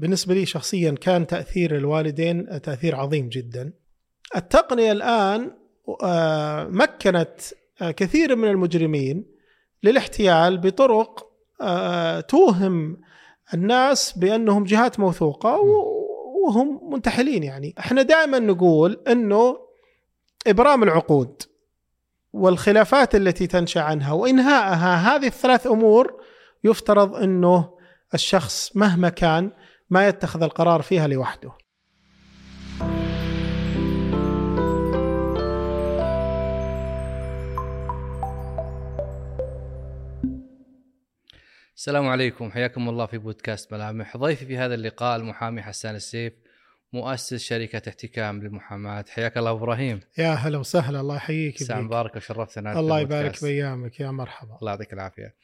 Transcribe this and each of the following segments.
بالنسبة لي شخصيا كان تأثير الوالدين تأثير عظيم جدا. التقنية الآن آه، مكنت آه، كثير من المجرمين للاحتيال بطرق آه، توهم الناس بأنهم جهات موثوقة وهم منتحلين يعني إحنا دائما نقول إنه إبرام العقود والخلافات التي تنشأ عنها وإنهائها هذه الثلاث أمور يفترض إنه الشخص مهما كان ما يتخذ القرار فيها لوحده. السلام عليكم. حياكم الله في بودكاست ملامح ضيفي في هذا اللقاء المحامي حسان السيف مؤسس شركة احتكام للمحاماة حياك الله إبراهيم. يا هلا وسهلا. الله يحييك ساعة مبارك وشرفتنا الله يبارك بأيامك. يا مرحبا. الله يعطيك العافية.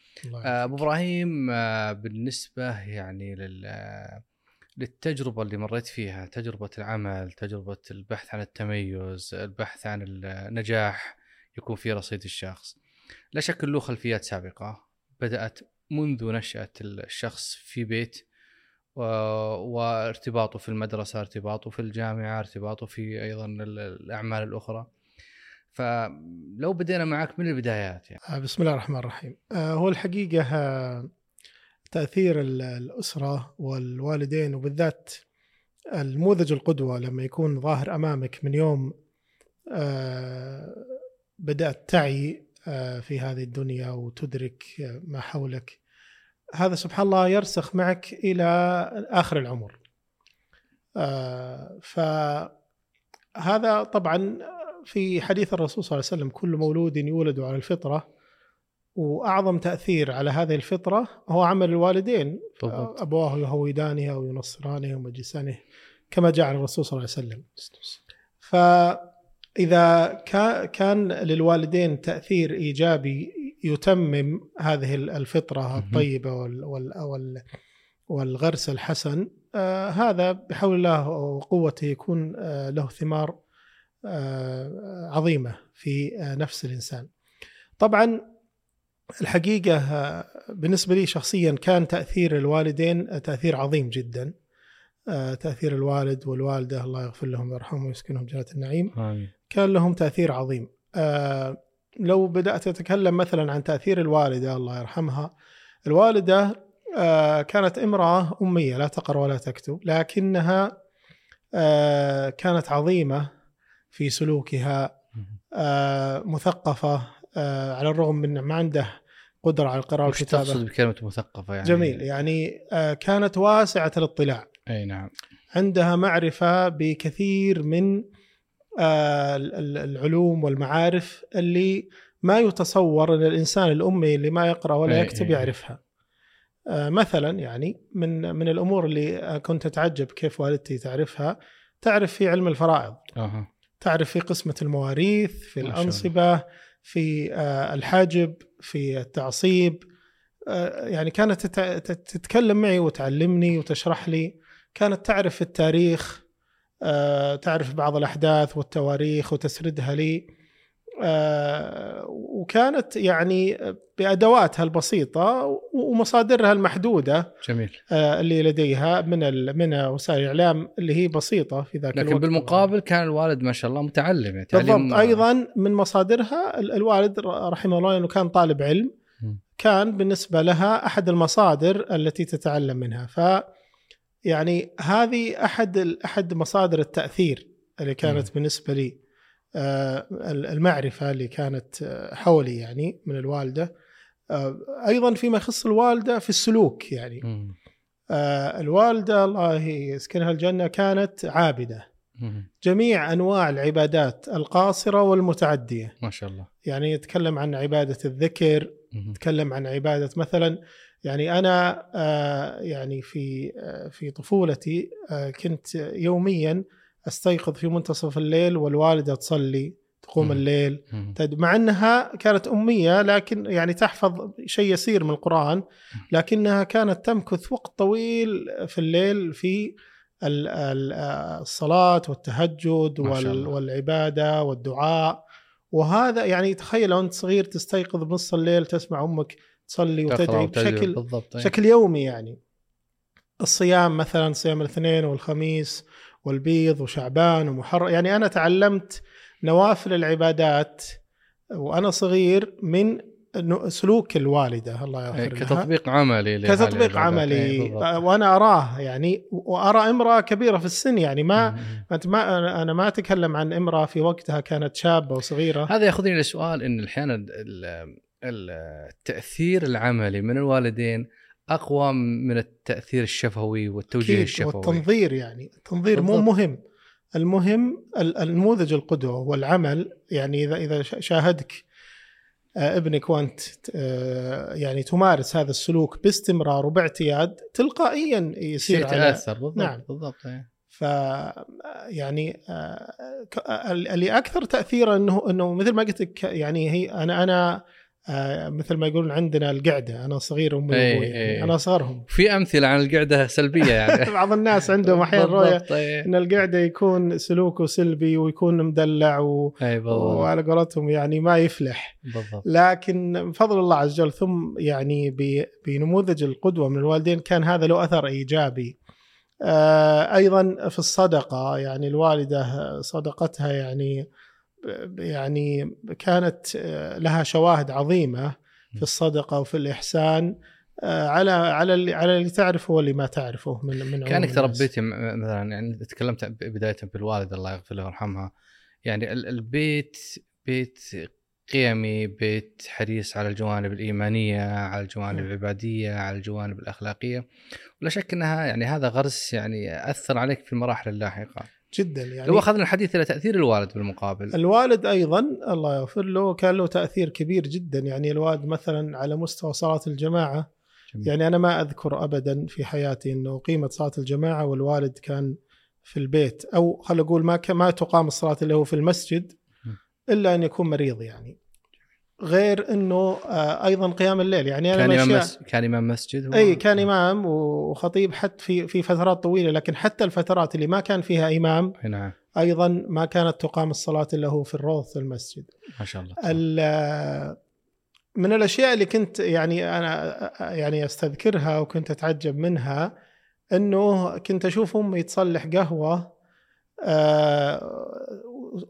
آه، أبو إبراهيم آه، بالنسبة يعني لل للتجربة اللي مريت فيها تجربة العمل تجربة البحث عن التميز البحث عن النجاح يكون في رصيد الشخص. لا شك له خلفيات سابقة. بدأت منذ نشأة الشخص في بيت وارتباطه في المدرسة ارتباطه في الجامعة ارتباطه في أيضا الأعمال الأخرى. فلو بدينا معك من البدايات يعني. آه، بسم الله الرحمن الرحيم. آه، هو الحقيقة آه، تأثير الأسرة والوالدين وبالذات النموذج القدوة لما يكون ظاهر أمامك من يوم بدأت تعي آه، في هذه الدنيا وتدرك ما حولك. هذا سبحان الله يرسخ معك إلى آخر العمر. آه، فهذا طبعا في حديث الرسول صلى الله عليه وسلم كل مولود يولد على الفطرة. وأعظم تأثير على هذه الفطرة هو عمل الوالدين بالضبط. أبواه يهودانه أو ينصرانه ومجلسانه كما جاء عن الرسول صلى الله عليه وسلم ف اذا كان للوالدين تأثير إيجابي يتمم هذه الفطرة الطيبة وال والغرس الحسن آه هذا بحول الله وقوته يكون آه له ثمار آه عظيمة في آه نفس الإنسان. طبعا الحقيقة آه، بالنسبة لي شخصيا كان تأثير الوالدين تأثير عظيم جدا. آه، تأثير الوالد والوالدة الله يغفر لهم ويرحمهم ويسكنهم جنات النعيم. آمين. كان لهم تأثير عظيم آه لو بدأت أتكلم مثلا عن تأثير الوالدة الله يرحمها الوالدة آه كانت امرأة أمية لا تقرا ولا تكتب لكنها كانت عظيمة في سلوكها آه على الرغم من ما عنده قدرة على القراءة والكتابة تقصد بكلمة مثقفة يعني جميل يعني آه كانت واسعة الاطلاع أي نعم عندها معرفة بكثير من آه، العلوم والمعارف اللي ما يتصور إن الإنسان الأمي اللي ما يقرأ ولا يكتب. يعرفها. آه، مثلا يعني من من الأمور اللي كنت أتعجب كيف والدتي تعرفها تعرف في علم الفرائض. أه. تعرف في قسمة المواريث، في الأنصبة، في آه، الحاجب، في التعصيب. يعني كانت تتكلم معي وتعلمني وتشرح لي، كانت تعرف التاريخ آه، تعرف بعض الأحداث والتواريخ وتسردها لي آه، وكانت يعني بأدواتها البسيطة ومصادرها المحدودة جميل. آه، اللي لديها من من وسائل الإعلام اللي هي بسيطة في ذاك لكن الوقت. بالمقابل كان الوالد ما شاء الله متعلم يعني بالضبط. أيضا من مصادرها الوالد رحمه الله أنه كان طالب علم كان بالنسبة لها أحد المصادر التي تتعلم منها. ف يعني هذه أحد أحد مصادر التأثير اللي كانت م. بالنسبة لي. آه، المعرفة اللي كانت آه، حولي يعني من الوالدة. آه، أيضا فيما يخص الوالدة في السلوك يعني. م. الوالدة الله يسكنها الجنة كانت عابدة. جميع أنواع العبادات القاصرة والمتعدية. ما شاء الله. يعني يتكلم عن عبادة الذكر يتكلم عن عبادة مثلا يعني أنا آه، يعني في آه، في طفولتي آه، كنت يوميا أستيقظ في منتصف الليل والوالدة تصلي تقوم الليل. مع أنها كانت أمية لكن يعني تحفظ شيء يسير من القرآن لكنها كانت تمكث وقت طويل في الليل في الصلاة والتهجد والعبادة والدعاء. وهذا يعني تخيل لو انت صغير تستيقظ بنص الليل تسمع أمك تصلي وتدعي بشكل بشكل يومي يعني. الصيام مثلا صيام الاثنين والخميس والبيض وشعبان ومحرم. يعني أنا تعلمت نوافل العبادات وأنا صغير من سلوك الوالدة الله يغفر لها. كتطبيق عملي كتطبيق عملي. وأنا أراه يعني وأرى إمرأة كبيرة في السن يعني ما انت ما أنا ما أتكلم عن إمرأة في وقتها كانت شابة وصغيرة. هذا يأخذني لسؤال إن أحيانا التأثير العملي من الوالدين أقوى من التأثير الشفوي والتوجيه الشفوي. والتنظير يعني التنظير مو مهم. المهم النموذج القدوة والعمل يعني اذا إذا شاهدك آه، ابنك وأنت آه، يعني تمارس هذا السلوك باستمرار وباعتياد تلقائيا يصير يتاثر بالضبط نعم. بالضبط إيه. ف يعني آه، اللي أكثر تاثيرا انه إنه مثل ما قلت لك يعني هي أنا أنا مثل ما يقولون عندنا القعدة أنا صغير امي إيه، وأبوي يعني إيه. أنا اصغرهم في أمثلة عن القعدة سلبية يعني. بعض الناس عندهم أحيانا رؤية إيه. إن القعدة يكون سلوكه سلبي ويكون مدلع و... إيه وعلى قولتهم يعني ما يفلح. بالضبط. لكن بفضل الله عز وجل ثم يعني بنموذج القدوة من الوالدين كان هذا له أثر إيجابي. آه أيضا في الصدقة يعني الوالدة صدقتها يعني يعني كانت آه، لها شواهد عظيمة في الصدقة وفي الإحسان آه، على على اللي على اللي تعرفه واللي ما تعرفه من من كانك تربيتي مثلا يعني تكلمت بداية بالوالده الله يغفر له ويرحمها يعني البيت بيت قيمي بيت حريص على الجوانب الإيمانية على الجوانب العبادية على الجوانب الأخلاقية. ولا شك إنها يعني هذا غرس يعني أثر عليك في المراحل اللاحقة. جدا يعني. لو أخذنا الحديث إلى تأثير الوالد بالمقابل. الوالد أيضا الله يغفر له كان له تأثير كبير جدا يعني. الوالد مثلا على مستوى صلاة الجماعة جميل. يعني أنا ما أذكر ابدا في حياتي إنه قيمة صلاة الجماعة والوالد كان في البيت أو خل أقول ما ما تقام الصلاة اللي هو في المسجد إلا أن يكون مريض يعني. غير إنه آه، أيضا قيام الليل. يعني أنا كان إمام. كان إمام مسجد إي كان إمام وخطيب حتى في في فترات طويلة لكن حتى الفترات اللي ما كان فيها إمام نعم. أيضا ما كانت تقام الصلاة إلا هو في الروض في المسجد. ما شاء الله. من الأشياء اللي كنت يعني أنا يعني أستذكرها وكنت أتعجب منها إنه كنت أشوف أمي تصلح قهوة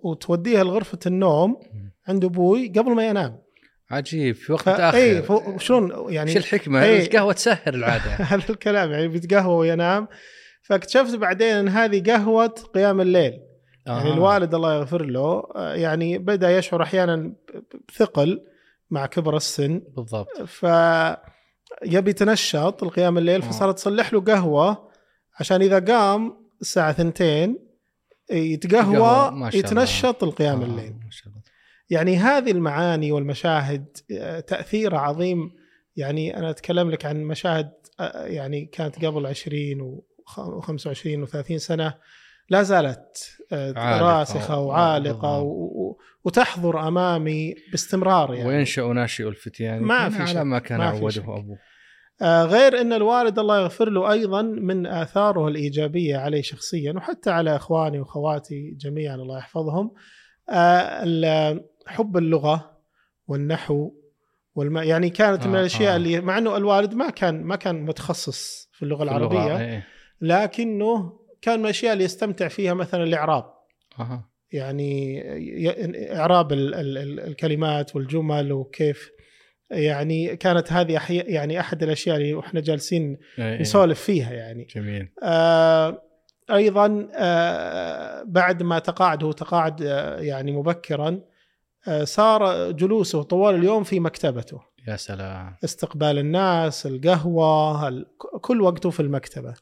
وتوديها لغرفة النوم عند أبوي قبل ما ينام. عجيب في وقت متأخر. اي شلون يعني إيش الحكمة؟ إيه. القهوه تسهر العادة. هذا الكلام يعني بيتقهوى وينام فاكتشفت بعدين إن هذه قهوة قيام الليل. آه. يعني الوالد الله يغفر له يعني بدأ يشعر أحيانا بثقل مع كبر السن. بالضبط. ف يبي يتنشط القيام الليل آه. فصارت تصلح له قهوة عشان إذا قام الساعة ثنتين يتقهوى يتنشط القيام آه. الليل. ما شاء الله. يعني هذه المعاني والمشاهد آه، تأثير عظيم. يعني أنا أتكلم لك عن مشاهد آه، يعني كانت قبل 20 و25 و30 سنة لا زالت آه، راسخة وعالقة و... وتحضر أمامي باستمرار يعني. وينشأ ناشئ الفتيان. ما في على ما كان عوده أبوه. غير إن الوالد الله يغفر له أيضا من آثاره الإيجابية علي شخصيا وحتى على إخواني وأخواتي جميعا الله يحفظهم حب اللغة والنحو والما يعني كانت آه من الأشياء آه. اللي مع إنه الوالد ما كان ما كان متخصص في اللغة في العربية اللغة. إيه. لكنه كان من الأشياء اللي يستمتع فيها مثلا الإعراب آه. يعني إعراب ال ال ال الكلمات والجمل وكيف يعني كانت هذه يعني أحد الأشياء اللي وإحنا جالسين إيه. نسولف فيها يعني. جميل. آه أيضا آه بعد ما تقاعد هو تقاعد آه يعني مبكرا آه، صار جلوسه طوال اليوم في مكتبته. يا سلام. استقبال الناس القهوة كل وقته في المكتبة.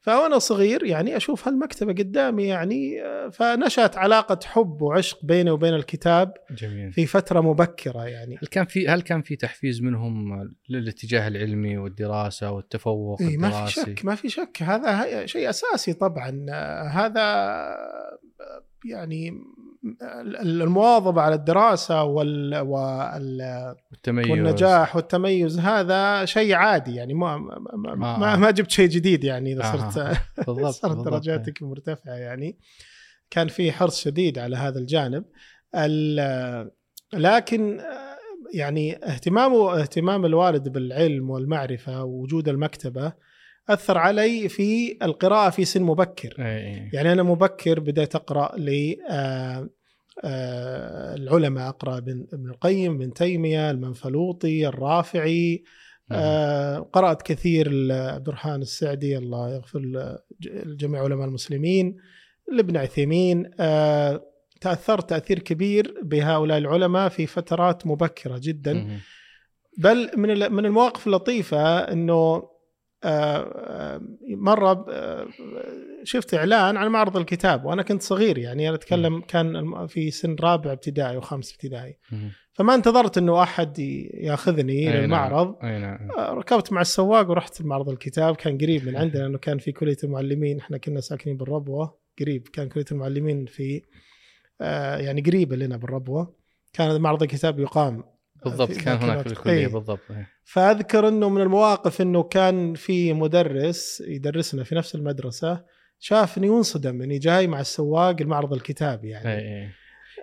فأنا صغير يعني أشوف هالمكتبة قدامي يعني فنشأت علاقة حب وعشق بيني وبين الكتاب جميل. في فترة مبكرة يعني. هل كان في هل كان في تحفيز منهم للاتجاه العلمي والدراسة والتفوق إيه ما في شك ما في شك. هذا شيء أساسي طبعا. هذا يعني المواظبة على الدراسة وال, وال والتميز والنجاح والتميز هذا شيء عادي يعني ما ما, آه. ما, ما جبت شيء جديد يعني إذا صرت آه. صارت درجاتك مرتفعة يعني كان في حرص شديد على هذا الجانب لكن يعني اهتمامه اهتمام الوالد بالعلم والمعرفة ووجود المكتبة أثر علي في القراءة في سن مبكر. أي. يعني أنا مبكر بديت أقرأ ل آه، آه، العلماء أقرأ ابن ابن القيم ابن تيمية المنفلوطي الرافعي آه، قرأت كثير الرحمن السعدي الله يغفر لجميع علماء المسلمين لابن عثيمين آه، تأثرت تأثير كبير بهؤلاء العلماء في فترات مبكرة جدا. بل من من المواقف اللطيفة إنه مرة شفت إعلان عن معرض الكتاب وأنا كنت صغير يعني أنا أتكلم كان في سن رابع ابتدائي وخامس ابتدائي. فما انتظرت إنه أحد يأخذني نعم. للمعرض. أي نعم آه، ركبت مع السواق ورحت معرض الكتاب كان قريب من عندنا لأنه كان في كلية المعلمين إحنا كنا ساكنين بالربوة قريب كان كلية المعلمين في آه، يعني قريبة لنا بالربوة. كان معرض الكتاب يقام بالضبط كان هناك في الكلية بالضبط. فأذكر إنه من المواقف إنه كان في مدرس يدرسنا في نفس المدرسة شافني وانصدم إني جاي مع السواق المعرض الكتابي يعني. أي أي.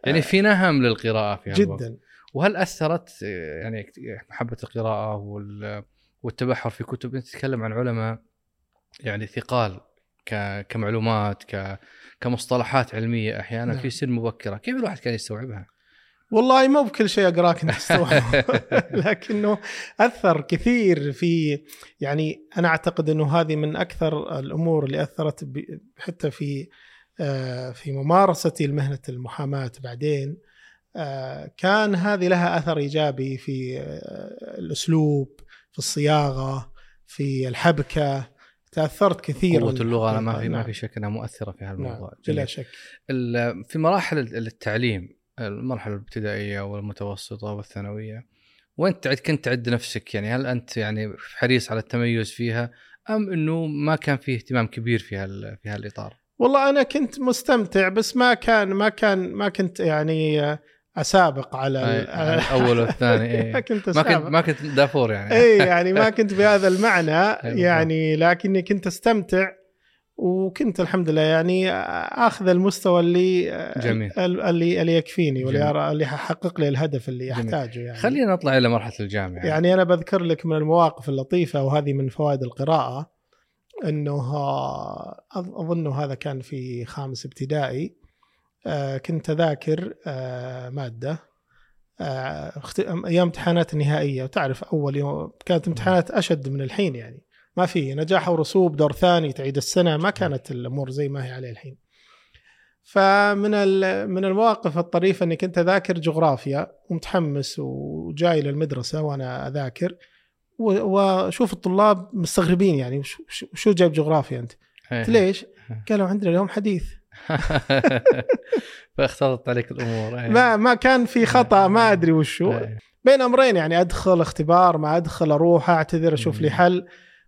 يعني في نهم للقراءة في جدا. وهل أثرت يعني محبة القراءة والتبحر في كتب؟ أنت تتكلم عن علماء يعني ثقال كمعلومات كمصطلحات علمية أحيانا نعم. في سن مبكرة. كيف الواحد كان يستوعبها؟ والله مو بكل شيء أقراك لكنه أثر كثير في يعني أنا أعتقد إنه هذه من أكثر الأمور اللي أثرت حتى في آه، في ممارستي لمهنة المحاماة بعدين. آه، كان هذه لها أثر إيجابي في آه، الأسلوب في الصياغة في الحبكة. تأثرت كثير قوة اللغة ما في ما في شك إنها مؤثرة في هذا الموضوع نعم. بلا شك. في مراحل التعليم المرحلة الابتدائية والمتوسطة والثانوية. وانت كنت تعد نفسك يعني؟ هل أنت يعني حريص على التميز فيها أم إنه ما كان فيه اهتمام كبير في هال في هالإطار؟ والله أنا كنت مستمتع بس ما كان ما كان ما كنت يعني أسابق على الأول والثاني. ما كنت ما كنت ما كنت دافور يعني. إي يعني ما كنت بهذا المعنى يعني لكني كنت أستمتع وكنت الحمد لله يعني آخذ المستوى اللي جميل. اللي اللي يكفيني واللي اللي يحقق لي الهدف اللي أحتاجه يعني. خلينا نطلع إلى مرحلة الجامعة. يعني أنا بذكر لك من المواقف اللطيفة وهذه من فوائد القراءة إنه أظن هذا كان في خامس ابتدائي. آه، كنت أذاكر آه، مادة آه، أيام امتحانات النهائيه وتعرف أول يوم كانت امتحانات أشد من الحين يعني. ما في نجاح ورسوب دور ثاني تعيد السنة ما كانت الأمور زي ما هي عليه الحين. فمن من المواقف الطريفة اني كنت اذاكر جغرافيا ومتحمس وجاي للمدرسة وأنا أذاكر وأشوف الطلاب مستغربين يعني شو جايب جغرافيا أنت؟ قلت ليش؟ قالوا عندنا اليوم حديث. فاختلطت عليك الأمور ما ما كان في خطأ ما أدري وشو. بين أمرين يعني أدخل اختبار ما أدخل أروح أعتذر أشوف لي حل.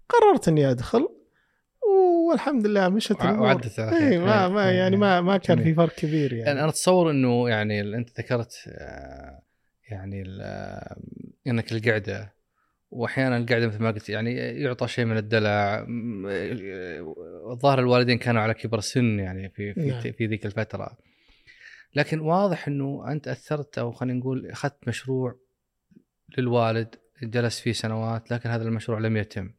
قررت إني أدخل والحمد لله مشت وعدت اي ما ما يعني ما ما كان في فرق كبير يعني. يعني أنا أتصور إنه يعني أنت ذكرت آه، يعني إنك القعدة وأحيانا القعدة مثل ما قلت يعني يعطى شيء من الدلع. الظاهر الوالدين كانوا على كبر سن يعني في في, نعم. في ذيك الفترة. لكن واضح إنه أنت أثرت أو خلينا نقول أخذت مشروع للوالد جلس فيه سنوات لكن هذا المشروع لم يتم.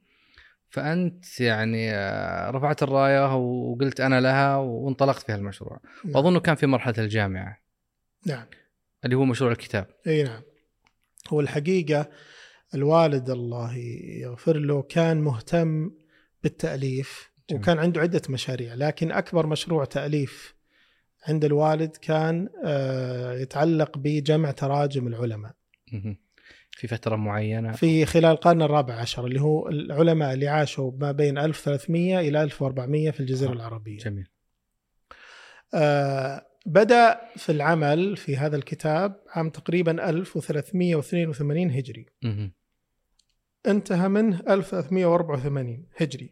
فأنت يعني آه، رفعت الراية وقلت أنا لها وانطلقت في هالمشروع. نعم. واظنه كان في مرحلة الجامعة. نعم. اللي هو مشروع الكتاب. إي نعم. هو الحقيقة الوالد الله يغفر له كان مهتم بالتأليف جميل. وكان عنده عدة مشاريع لكن أكبر مشروع تأليف عند الوالد كان آه، يتعلق بجمع تراجم العلماء. في فترة معينة. في خلال القرن الرابع عشر اللي هو العلماء اللي عاشوا ما بين 1300 إلى 1400 في الجزيرة آه. العربية. جميل. آه بدأ في العمل في هذا الكتاب عام تقريبا 1382 هجري. مه. انتهى منه 1384 هجري.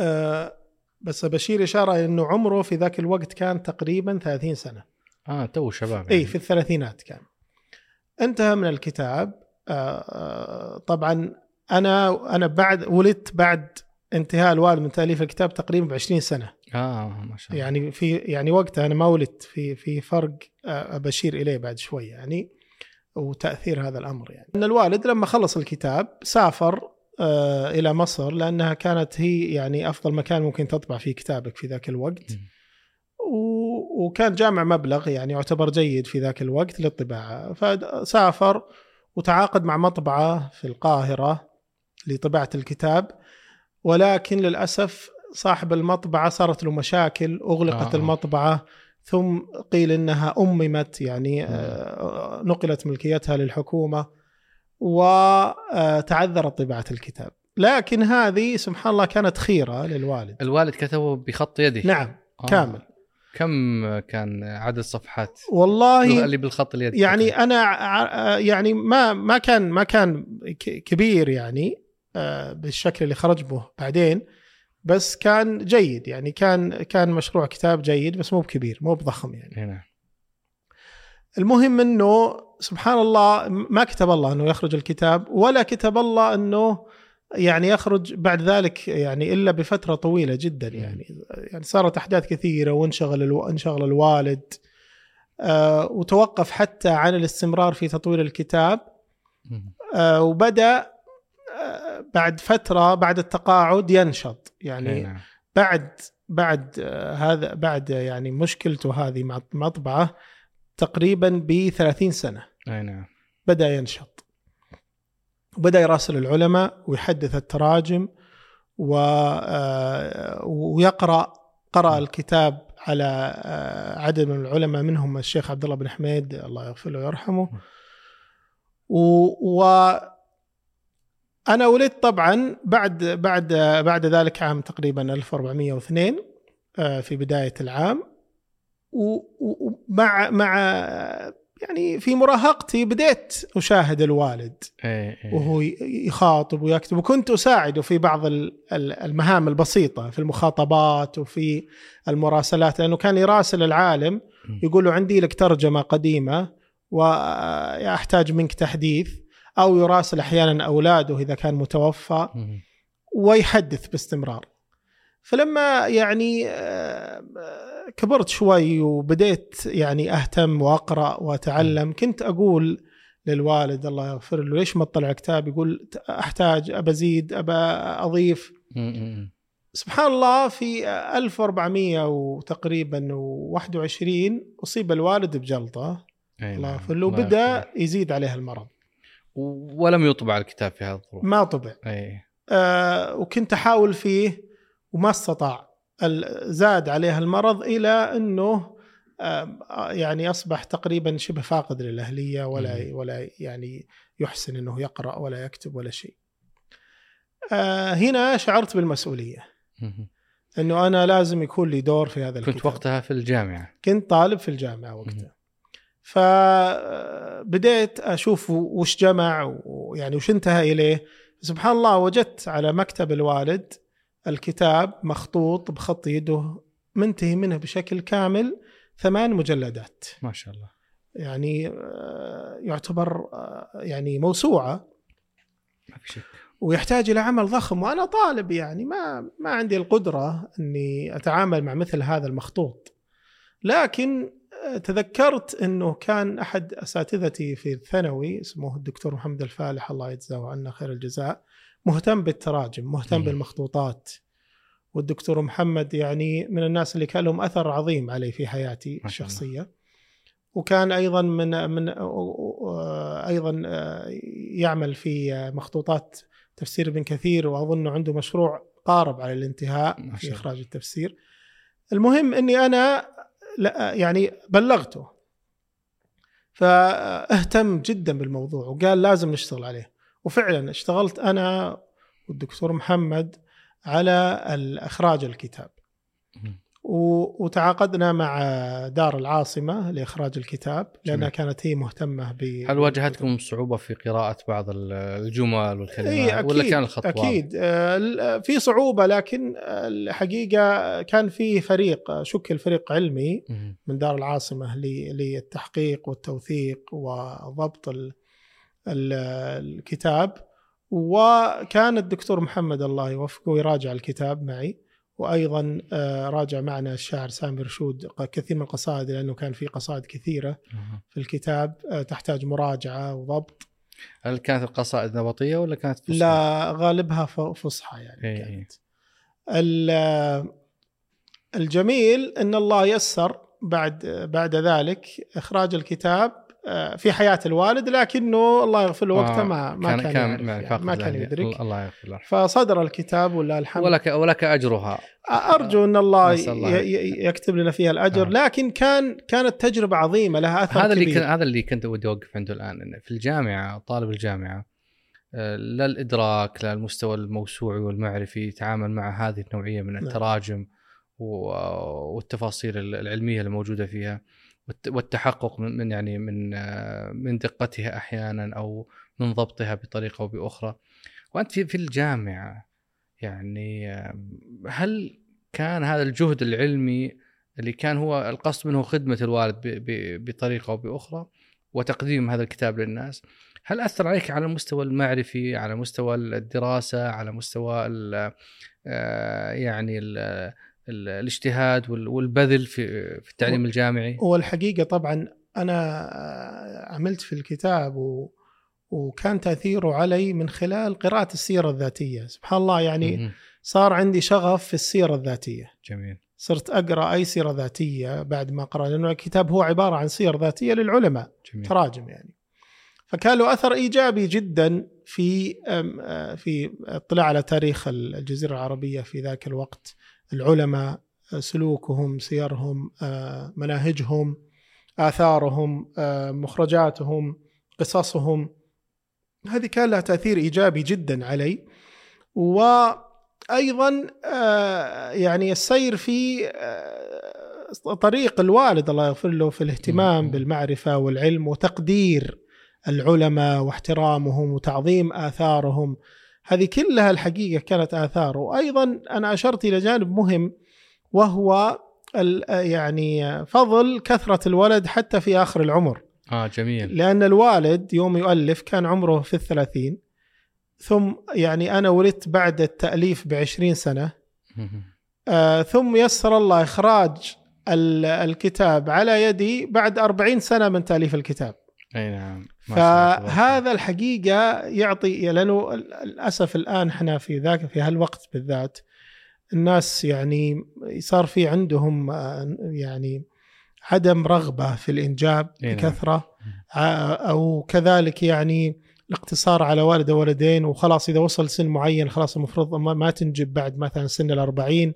آه بس بشير إشارة أنه عمره في ذاك الوقت كان تقريبا 30 سنة. آه تو شباب يعني. إي في الثلاثينات كان. انتهى من الكتاب آه، آه، طبعا أنا أنا بعد ولدت بعد انتهاء الوالد من تأليف الكتاب تقريبا ب 20 سنة. آه ما شاء الله. يعني في يعني وقتها أنا ما ولدت في في فرق آه، بشير إليه بعد شوي يعني وتأثير هذا الأمر يعني. إن الوالد لما خلص الكتاب سافر إلى مصر لأنها كانت هي يعني أفضل مكان ممكن تطبع فيه كتابك في ذاك الوقت. وكان جامع مبلغ يعني يعتبر جيد في ذاك الوقت للطباعة. فسافر وتعاقد مع مطبعة في القاهرة لطباعة الكتاب ولكن للأسف صاحب المطبعة صارت له مشاكل أغلقت آه. المطبعة ثم قيل إنها أممت يعني آه نقلت ملكيتها للحكومة وتعذرت طباعة الكتاب. لكن هذه سبحان الله كانت خيرة للوالد. الوالد كتبه بخط يده. نعم آه. كامل. كم كان عدد صفحات والله اللي بالخط اليد يعني أنا يعني ما ما كان ما كان كبير يعني آه، بالشكل اللي خرج به بعدين بس كان جيد يعني كان كان مشروع كتاب جيد بس مو بكبير مو بضخم يعني. نعم. المهم إنه سبحان الله ما كتب الله إنه يخرج الكتاب ولا كتب الله إنه يعني يخرج بعد ذلك يعني إلا بفترة طويلة جدا يعني. يعني صارت أحداث كثيرة وانشغل ألو... انشغل الوالد آه وتوقف حتى عن الاستمرار في تطوير الكتاب آه وبدأ آه بعد فترة بعد التقاعد ينشط. يعني نعم. بعد بعد آه هذا بعد يعني مشكلته هذه مع المطبعه تقريبا ب 30 سنة. أي نعم. بدأ ينشط. وبدأ يراسل العلماء ويحدث التراجم و آه، ويقرأ قرأ الكتاب على آه، عدد من العلماء منهم الشيخ عبد الله بن حميد الله يغفر له ويرحمه. و, و أنا ولدت طبعا بعد بعد بعد ذلك عام تقريبا 1402 آه، في بداية العام. ومع مع يعني في مراهقتي بديت أشاهد الوالد إيه، إيه. وهو يخاطب ويكتب وكنت أساعده في بعض المهام البسيطة في المخاطبات وفي المراسلات لأنه كان يراسل العالم يقول له عندي لك ترجمة قديمة واحتاج منك تحديث أو يراسل أحيانا أولاده إذا كان متوفى ويحدث باستمرار. فلما يعني آه، كبرت شوي وبديت يعني أهتم وأقرأ وأتعلم. كنت أقول للوالد الله يغفر له ليش ما تطلع كتاب؟ يقول أحتاج أبى أزيد أبى أضيف. سبحان الله في 1400 وتقريبا 21 أصيب الوالد بجلطة. الله نعم. يغفر له وبدأ يزيد عليه المرض. ولم يطبع الكتاب في هذا الظروف. ما طبع. أي. آه وكنت أحاول فيه وما استطاع. زاد عليها المرض إلى إنه يعني أصبح تقريبا شبه فاقد للأهلية ولا ولا يعني يحسن إنه يقرأ ولا يكتب ولا شيء. آه، هنا شعرت بالمسؤولية. إنه أنا لازم يكون لي دور في هذا الكتاب. كنت وقتها في الجامعة. كنت طالب في الجامعة وقتها. فبديت أشوف وش جمع ويعني وش انتهى إليه سبحان الله وجدت على مكتب الوالد الكتاب مخطوط بخط يده منتهي منه بشكل كامل ثمان مجلدات. ما شاء الله. يعني آه، يعتبر آه، يعني موسوعة. ما في شك. ويحتاج إلى عمل ضخم وأنا طالب يعني ما ما عندي القدرة أني أتعامل مع مثل هذا المخطوط. لكن آه، تذكرت أنه كان أحد أساتذتي في الثانوي اسمه الدكتور محمد الفالح الله يجزاه عنا خير الجزاء مهتم بالتراجم مهتم بالمخطوطات. والدكتور محمد يعني من الناس اللي كان لهم أثر عظيم علي في حياتي الشخصية. وكان أيضا من من أيضا يعمل في مخطوطات تفسير ابن كثير وأظن عنده مشروع قارب على الانتهاء في إخراج التفسير. المهم إني أنا يعني بلغته. فاهتم جدا بالموضوع وقال لازم نشتغل عليه. وفعلا اشتغلت أنا والدكتور محمد على اخراج الكتاب. وتعاقدنا مع دار العاصمة لإخراج الكتاب لأنها كانت هي مهتمة ب هل واجهتكم صعوبة في قراءة بعض الجمل والكلمات؟ إيه أكيد ولا كان الخط أكيد. آه، في صعوبة لكن الحقيقة كان في فريق شكل فريق علمي من دار العاصمة للتحقيق والتوثيق وضبط الكتاب. وكان الدكتور محمد الله يوفقه يراجع الكتاب معي. وأيضا آه، راجع معنا الشاعر سامي رشود كثير من القصائد لأنه كان في قصائد كثيرة في الكتاب. آه، تحتاج مراجعة وضبط. هل كانت القصائد نبطية ولا كانت فصحى؟ لا غالبها فصحى يعني إيه. كانت. الجميل إن الله يسر بعد بعد ذلك إخراج الكتاب في حياة الوالد لكنه الله يغفر له وقتها ما ما كان, كان, كان يعني ما كان يدرك. الله يغفر له. فصدر الكتاب ولا الحمد؟ ولك ولك أجرها. أرجو أن الله, يكتب لنا فيها الأجر آه. لكن كان كانت تجربة عظيمة لها أثر هذا كبير. اللي كان هذا اللي كنت ودي أوقف عنده الآن إن في الجامعة طالب الجامعة آه، لا الإدراك لا المستوى الموسوعي والمعرفي يتعامل مع هذه النوعية من نعم. التراجم والتفاصيل العلمية الموجودة فيها. والتحقق من يعني من من دقتها أحيانا أو من ضبطها بطريقة أو بأخرى. وأنت في الجامعة يعني هل كان هذا الجهد العلمي اللي كان هو القصد منه خدمة الوالد بطريقة أو بأخرى وتقديم هذا الكتاب للناس هل أثر عليك على المستوى المعرفي على مستوى الدراسة على مستوى آه، يعني الاجتهاد والبذل في في التعليم الجامعي. والحقيقة طبعا أنا عملت في الكتاب و وكان تأثيره علي من خلال قراءة السيرة الذاتية. سبحان الله يعني صار عندي شغف في السيرة الذاتية. جميل. صرت أقرأ أي سيرة ذاتية بعد ما قرأ لأنه الكتاب هو عبارة عن سير ذاتية للعلماء جميل. تراجم يعني. فكان له أثر إيجابي جدا في في اطلاع على تاريخ الجزيرة العربية في ذاك الوقت. العلماء سلوكهم سيرهم آه، مناهجهم آثارهم آه، مخرجاتهم قصصهم. هذه كان لها تأثير إيجابي جدا علي. وأيضا آه، يعني السير في طريق الوالد الله يغفر له في الاهتمام بالمعرفة والعلم وتقدير العلماء واحترامهم وتعظيم آثارهم. هذه كلها الحقيقة كانت آثار وأيضا أنا أشرت إلى جانب مهم وهو يعني فضل كثرة الولد حتى في آخر العمر. آه جميل. لأن الوالد يوم يؤلف كان عمره في الثلاثين ثم يعني أنا ولدت بعد التأليف ب سنة آه ثم يسر الله إخراج الكتاب على يدي بعد أربعين سنة من تأليف الكتاب. أي نعم فهذا الحقيقة يعطي لأنه للأسف الآن إحنا في ذاك في هالوقت بالذات الناس يعني صار في عندهم يعني عدم رغبة في الإنجاب نعم. بكثرة أو كذلك يعني الاقتصار على والد ولدين وخلاص إذا وصل سن معين خلاص المفروض ما تنجب بعد مثلا سن الأربعين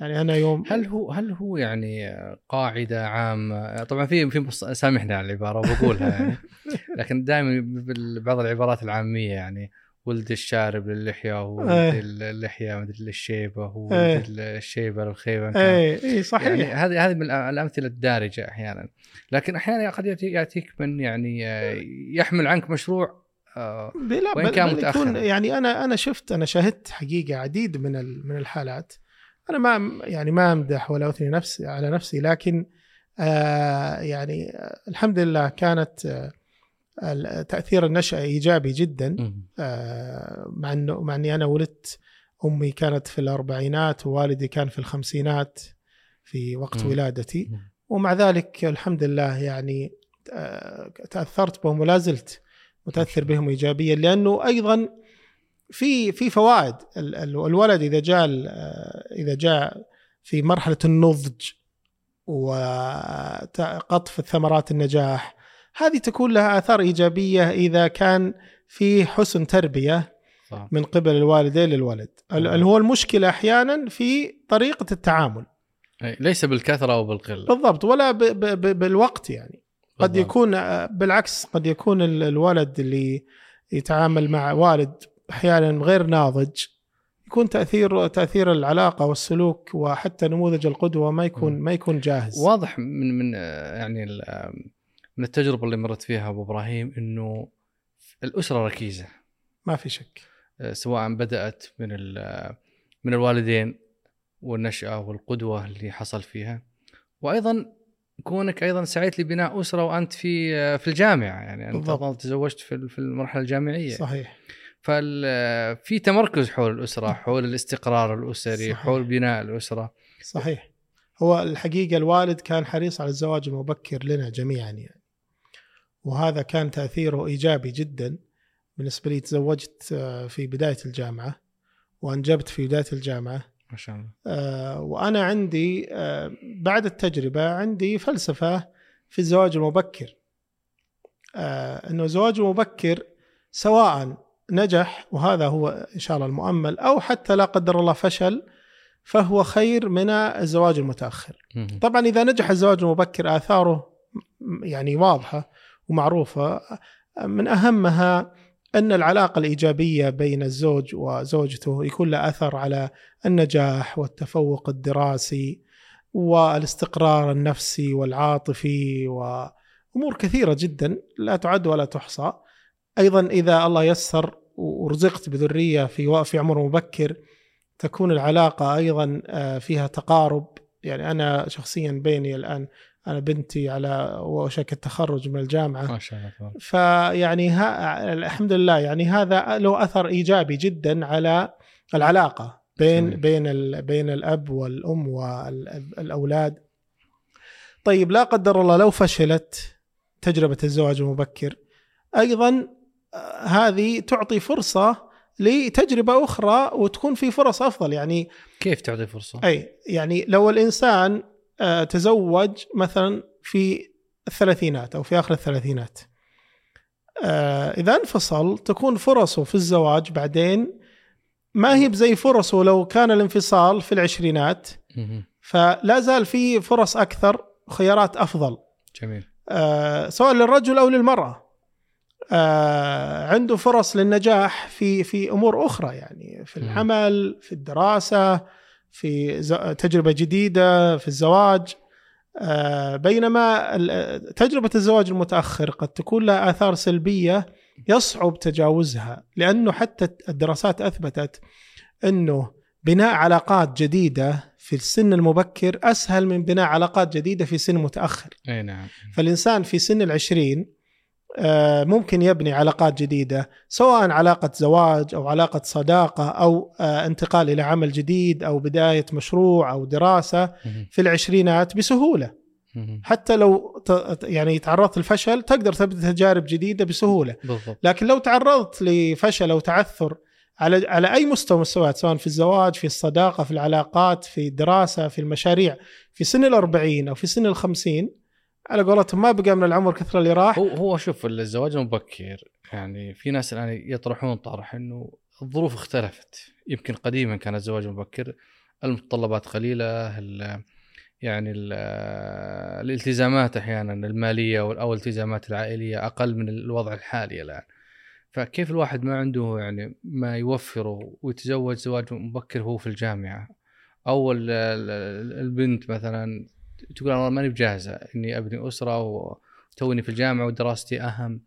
يعني أنا يوم هل هو هل هو يعني قاعدة عامة؟ طبعا في في سامحني على العبارة وبقولها يعني. لكن دائما بعض العبارات العامية يعني ولد الشارب للحية وولد إيه. اللحية مدري للشيبة وولد إيه. الشيبة للخيبه اي اي صحيح. يعني هذه هذه من الأمثلة الدارجة أحيانا. لكن أحيانا قد يأتيك من يعني يحمل عنك مشروع آه، وإن كان متأخر. يعني أنا أنا شفت أنا شاهدت حقيقة عديد من من الحالات. أنا ما يعني ما أمدح ولا أثني نفسي على نفسي لكن آه يعني الحمد لله كانت آه تأثير النشأة إيجابي جدا آه مع إنه مع إني أنا ولدت أمي كانت في الأربعينات ووالدي كان في الخمسينات في وقت ولادتي. ومع ذلك الحمد لله يعني آه، تأثرت بهم ولا زلت متأثر بهم ايجابيا لأنه أيضا في في فوائد. الولد إذا جاء إذا جاء في مرحلة النضج وقطف ثمرات النجاح هذه تكون لها آثار إيجابية إذا كان في حسن تربية صح. من قبل الوالدين للولد. اللي هو المشكلة أحيانا في طريقة التعامل. ليس بالكثرة أو بالقلة. بالضبط ولا ب ب ب بالوقت يعني. قد بالضبط. يكون بالعكس قد يكون الولد اللي يتعامل مع والد أحيانا غير ناضج يكون تاثير تأثير العلاقة والسلوك وحتى نموذج القدوة ما يكون ما يكون جاهز. واضح من من يعني من التجربة اللي مرت فيها أبو إبراهيم إنه الأسرة ركيزة. ما في شك. سواء بدأت من من الوالدين والنشأة والقدوة اللي حصل فيها. وأيضا كونك أيضا سعيت لبناء أسرة وأنت في في الجامعة يعني أنت تزوجت في في المرحلة الجامعية. صحيح. ففي تمركز حول الأسرة حول الاستقرار الأسري صحيح. حول بناء الأسرة. صحيح. هو الحقيقة الوالد كان حريص على الزواج المبكر لنا جميعا يعني. وهذا كان تأثيره إيجابي جدا بالنسبة لي. تزوجت في بداية الجامعة وأنجبت في بداية الجامعة. ما شاء الله. آه وأنا عندي آه بعد التجربة عندي فلسفة في الزواج المبكر. آه إنه الزواج المبكر سواء نجح وهذا هو إن شاء الله المؤمل أو حتى لا قدر الله فشل فهو خير من الزواج المتأخر. طبعا إذا نجح الزواج المبكر آثاره يعني واضحة ومعروفة من أهمها أن العلاقة الإيجابية بين الزوج وزوجته يكون لها أثر على النجاح والتفوق الدراسي والاستقرار النفسي والعاطفي وأمور كثيرة جدا لا تعد ولا تحصى. أيضا إذا الله يسر ورزقت بذرية في في عمر مبكر تكون العلاقة أيضا آه، فيها تقارب. يعني أنا شخصيا بيني الآن أنا بنتي على وشك التخرج من الجامعة. ما شاء الله فيعني ها الحمد لله يعني هذا له أثر إيجابي جدا على العلاقة بين جميل. بين ال بين الأب والأم والاولاد طيب لا قدر الله لو فشلت تجربة الزواج المبكر. أيضا هذه تعطي فرصة لتجربة أخرى وتكون في فرص أفضل. يعني كيف تعطي فرصة؟ أي يعني لو الإنسان آه، تزوج مثلا في الثلاثينات أو في آخر الثلاثينات آه، إذا انفصل تكون فرصه في الزواج بعدين ما هي بزي فرصه لو كان الانفصال في العشرينات فلا زال في فرص أكثر خيارات أفضل. جميل. آه سواء للرجل أو للمرأة. عنده فرص للنجاح في في أمور أخرى يعني في العمل في الدراسة في تجربة جديدة في الزواج آه بينما تجربة الزواج المتأخر قد تكون لها آثار سلبية يصعب تجاوزها لأنه حتى الدراسات أثبتت أنه بناء علاقات جديدة في السن المبكر أسهل من بناء علاقات جديدة في سن متأخر. أي نعم. فالإنسان في سن العشرين آه، ممكن يبني علاقات جديدة سواء علاقة زواج أو علاقة صداقة أو آه، انتقال إلى عمل جديد أو بداية مشروع أو دراسة في العشرينات بسهولة. حتى لو يعني تعرضت للفشل تقدر تبدا تجارب جديدة بسهولة. بالضبط. لكن لو تعرضت لفشل أو تعثر على على أي مستوى مستويات سواء في الزواج في الصداقة في العلاقات في الدراسة في المشاريع في سن الأربعين أو في سن الخمسين على قولتهم ما بقى من العمر كثر اللي راح. هو هو شوف الزواج المبكر يعني في ناس الآن يطرحون طرح إنه الظروف اختلفت. يمكن قديما كان الزواج المبكر المتطلبات قليلة يعني الالتزامات أحيانا المالية أو الالتزامات العائلية أقل من الوضع الحالي الآن. فكيف الواحد ما عنده يعني ما يوفره ويتزوج زواج مبكر وهو في الجامعة؟ أو البنت مثلا تقول أنا ماني بجاهزة إني أبني أسرة وتوني في الجامعة ودراستي أهم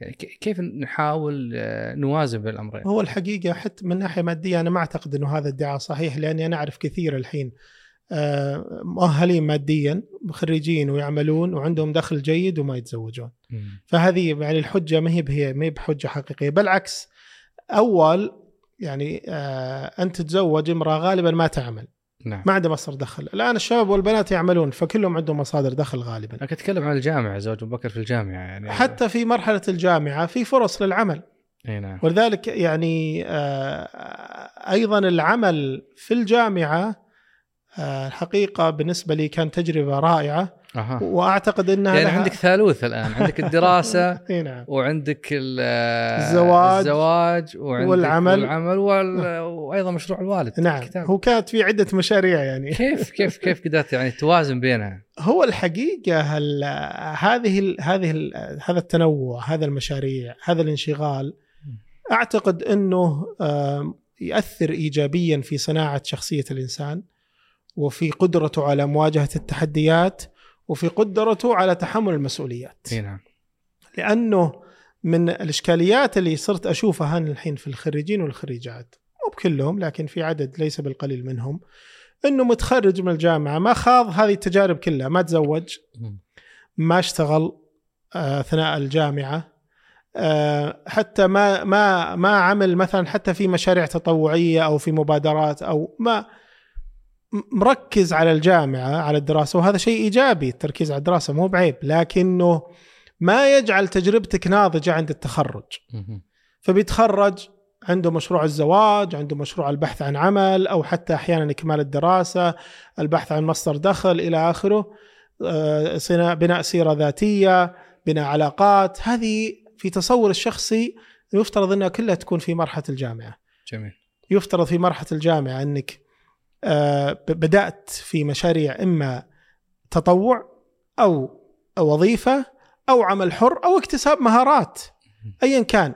يعني كيف نحاول آه، نوازن بين الأمرين؟ هو الحقيقة حتى من ناحية مادية أنا ما أعتقد إنه هذا الادعاء صحيح لأني أنا أعرف كثير الحين آه، مؤهلين ماديا خريجين ويعملون وعندهم دخل جيد وما يتزوجون. فهذه يعني الحجة ما هي ما هي بحجة حقيقية بالعكس أول يعني آه، انت تتزوج امرأة غالبا ما تعمل نعم. ما عنده مصدر دخل. الآن الشباب والبنات يعملون فكلهم عندهم مصادر دخل غالبا. أنا أتكلم عن الجامعة زوج مبكر في الجامعة يعني. حتى في مرحلة الجامعة في فرص للعمل. إي نعم. ولذلك يعني آه أيضا العمل في الجامعة آه الحقيقة بالنسبة لي كان تجربة رائعة. أه. وأعتقد إنها يعني عندك ثالوث الآن عندك الدراسة نعم. وعندك الزواج الزواج وعندك والعمل والعمل وال... وأيضا مشروع الوالد نعم الكتاب. هو كانت في عدة مشاريع يعني كيف كيف كيف قدرت يعني توازن بينها؟ هو الحقيقة هل هذه ال هذه ال هذا التنوع هذا المشاريع هذا الانشغال أعتقد إنه ياثر ايجابيا في صناعة شخصية الإنسان وفي قدرته على مواجهة التحديات وفي قدرته على تحمل المسؤوليات. نعم. لأنه من الإشكاليات اللي صرت أشوفها أنا الحين في الخريجين والخريجات مو بكلهم لكن في عدد ليس بالقليل منهم إنه متخرج من الجامعة ما خاض هذه التجارب كلها ما تزوج ما اشتغل آه، أثناء الجامعة آه، حتى ما ما ما عمل مثلا حتى في مشاريع تطوعية أو في مبادرات أو ما مركز على الجامعة على الدراسة وهذا شيء إيجابي التركيز على الدراسة مو بعيب لكنه ما يجعل تجربتك ناضجة عند التخرج. فبيتخرج عنده مشروع الزواج عنده مشروع البحث عن عمل أو حتى أحيانا إكمال الدراسة البحث عن مصدر دخل إلى آخره آه، بناء سيرة ذاتية بناء علاقات. هذه في تصور الشخصي يفترض أنها كلها تكون في مرحلة الجامعة. جميل. يفترض في مرحلة الجامعة أنك آه، بدأت في مشاريع إما تطوع أو وظيفة أو عمل حر أو اكتساب مهارات أيا كان.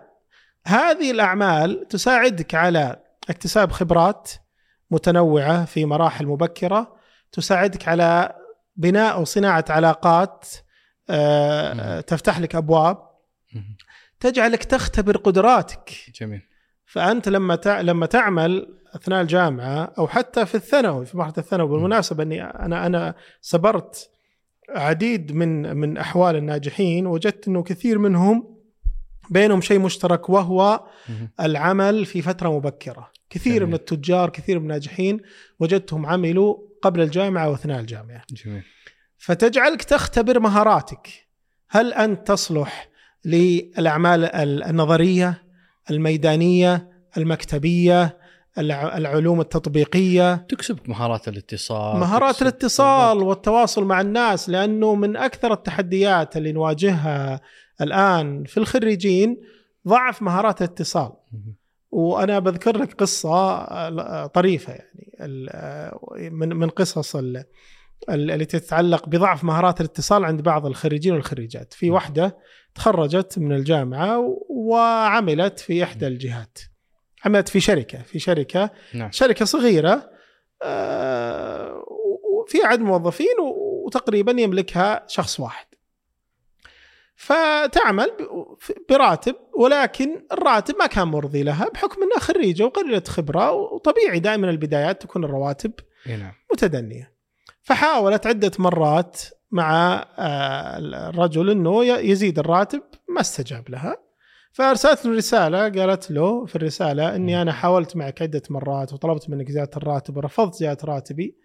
هذه الأعمال تساعدك على اكتساب خبرات متنوعة في مراحل مبكرة تساعدك على بناء أو صناعة علاقات آه، تفتح لك أبواب تجعلك تختبر قدراتك. جميل. فأنت لما لما تعمل أثناء الجامعة أو حتى في الثانوي في مرحلة الثانوي بالمناسبة إني أنا أنا سبرت عديد من من أحوال الناجحين وجدت إنه كثير منهم بينهم شيء مشترك وهو العمل في فترة مبكرة. كثير جميل. من التجار كثير من الناجحين وجدتهم عملوا قبل الجامعة وأثناء الجامعة. جميل. فتجعلك تختبر مهاراتك. هل أنت تصلح للأعمال النظرية؟ الميدانية المكتبية العلوم التطبيقية. تكسبك مهارات الاتصال مهارات الاتصال والتواصل مع الناس لأنه من أكثر التحديات اللي نواجهها الآن في الخريجين ضعف مهارات الاتصال. وأنا بذكر لك قصة طريفة يعني من من قصص التي تتعلق بضعف مهارات الاتصال عند بعض الخريجين والخريجات. في واحدة تخرجت من الجامعة وعملت في إحدى الجهات عملت في شركة في شركة نعم. شركة صغيرة آه، وفي عدد موظفين وتقريبا يملكها شخص واحد فتعمل براتب ولكن الراتب ما كان مرضي لها بحكم إنها خريجة وقليله خبرة وطبيعي دائما البدايات تكون الرواتب نعم. متدنية فحاولت عدة مرات مع آه، الرجل إنه يزيد الراتب ما استجاب لها. فأرسلت له رسالة قالت له في الرسالة إني أنا حاولت معك عدة مرات وطلبت منك زيادة الراتب ورفضت زيادة راتبي.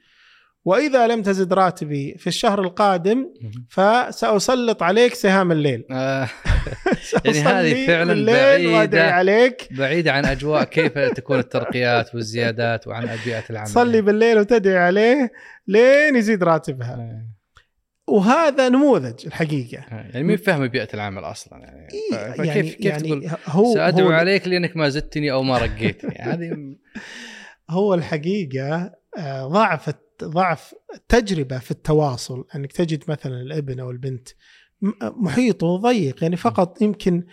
وإذا لم تزد راتبي في الشهر القادم فسأسلط عليك سهام الليل. آه. يعني هذه فعلا بعيدة. عليك. بعيدة عن أجواء كيف تكون الترقيات والزيادات وعن بيئه العمل. تصلي بالليل وتدعي عليه لين يزيد راتبها. آه. وهذا نموذج الحقيقة. آه، يعني مين فاهم بيئة العمل أصلا؟ يعني فكيف يعني كيف يعني تقول هو سأدعو هو عليك لأنك ما زدتني أو ما رقيتني. يعني هذه هو الحقيقة آه، ضعف ضعف التجربه في التواصل. أنك تجد مثلا الابن أو البنت محيطه ضيق يعني فقط يمكن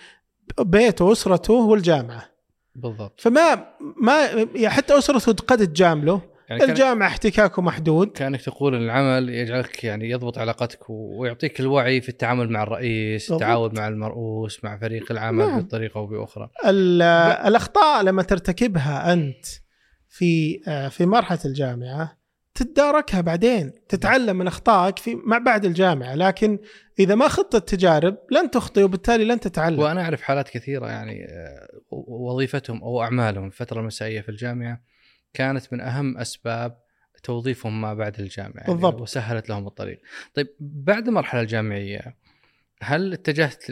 بيته وأسرته والجامعة. بالضبط. فما ما يعني حتى أسرته قد تجامله يعني الجامعة احتكاكه محدود كانك تقول إن العمل يجعلك يعني يضبط علاقتك ويعطيك الوعي في التعامل مع الرئيس، بالضبط. التعاون مع المرؤوس، مع فريق العمل نعم. بطريقة أو بأخرى. الأخطاء لما ترتكبها أنت في آه، في مرحلة الجامعة تتداركها بعدين، تتعلم من أخطائك في ما بعد الجامعة، لكن إذا ما خضت التجارب لن تخطئ وبالتالي لن تتعلم. وأنا أعرف حالات كثيرة يعني آه، وظيفتهم أو أعمالهم الفترة المسائية في الجامعة كانت من أهم أسباب توظيفهم ما بعد الجامعة يعني بالضبط. يعني وسهلت لهم الطريق. طيب بعد المرحله الجامعية هل اتجهت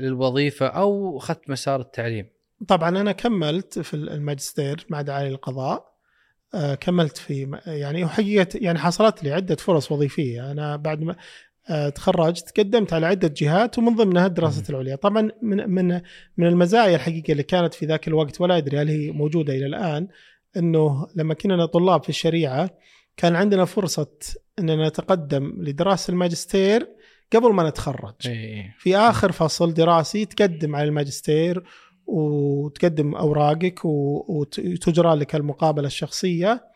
للوظيفة أو أخذت مسار التعليم؟ طبعا أنا كملت في الماجستير مع دعاية القضاء آه، كملت في يعني حقيقه يعني حصلت لي عدة فرص وظيفية. أنا بعد ما آه، تخرجت قدمت على عدة جهات ومن ضمنها الدراسه العليا. طبعا من من من المزايا الحقيقة اللي كانت في ذاك الوقت ولا أدري هل هي موجودة إلى الآن إنه لما كنا طلاب في الشريعة كان عندنا فرصة إننا نتقدم لدراسة الماجستير قبل ما نتخرج إيه. في آخر فصل دراسي تقدم على الماجستير وتقدم أوراقك وتجرى لك المقابلة الشخصية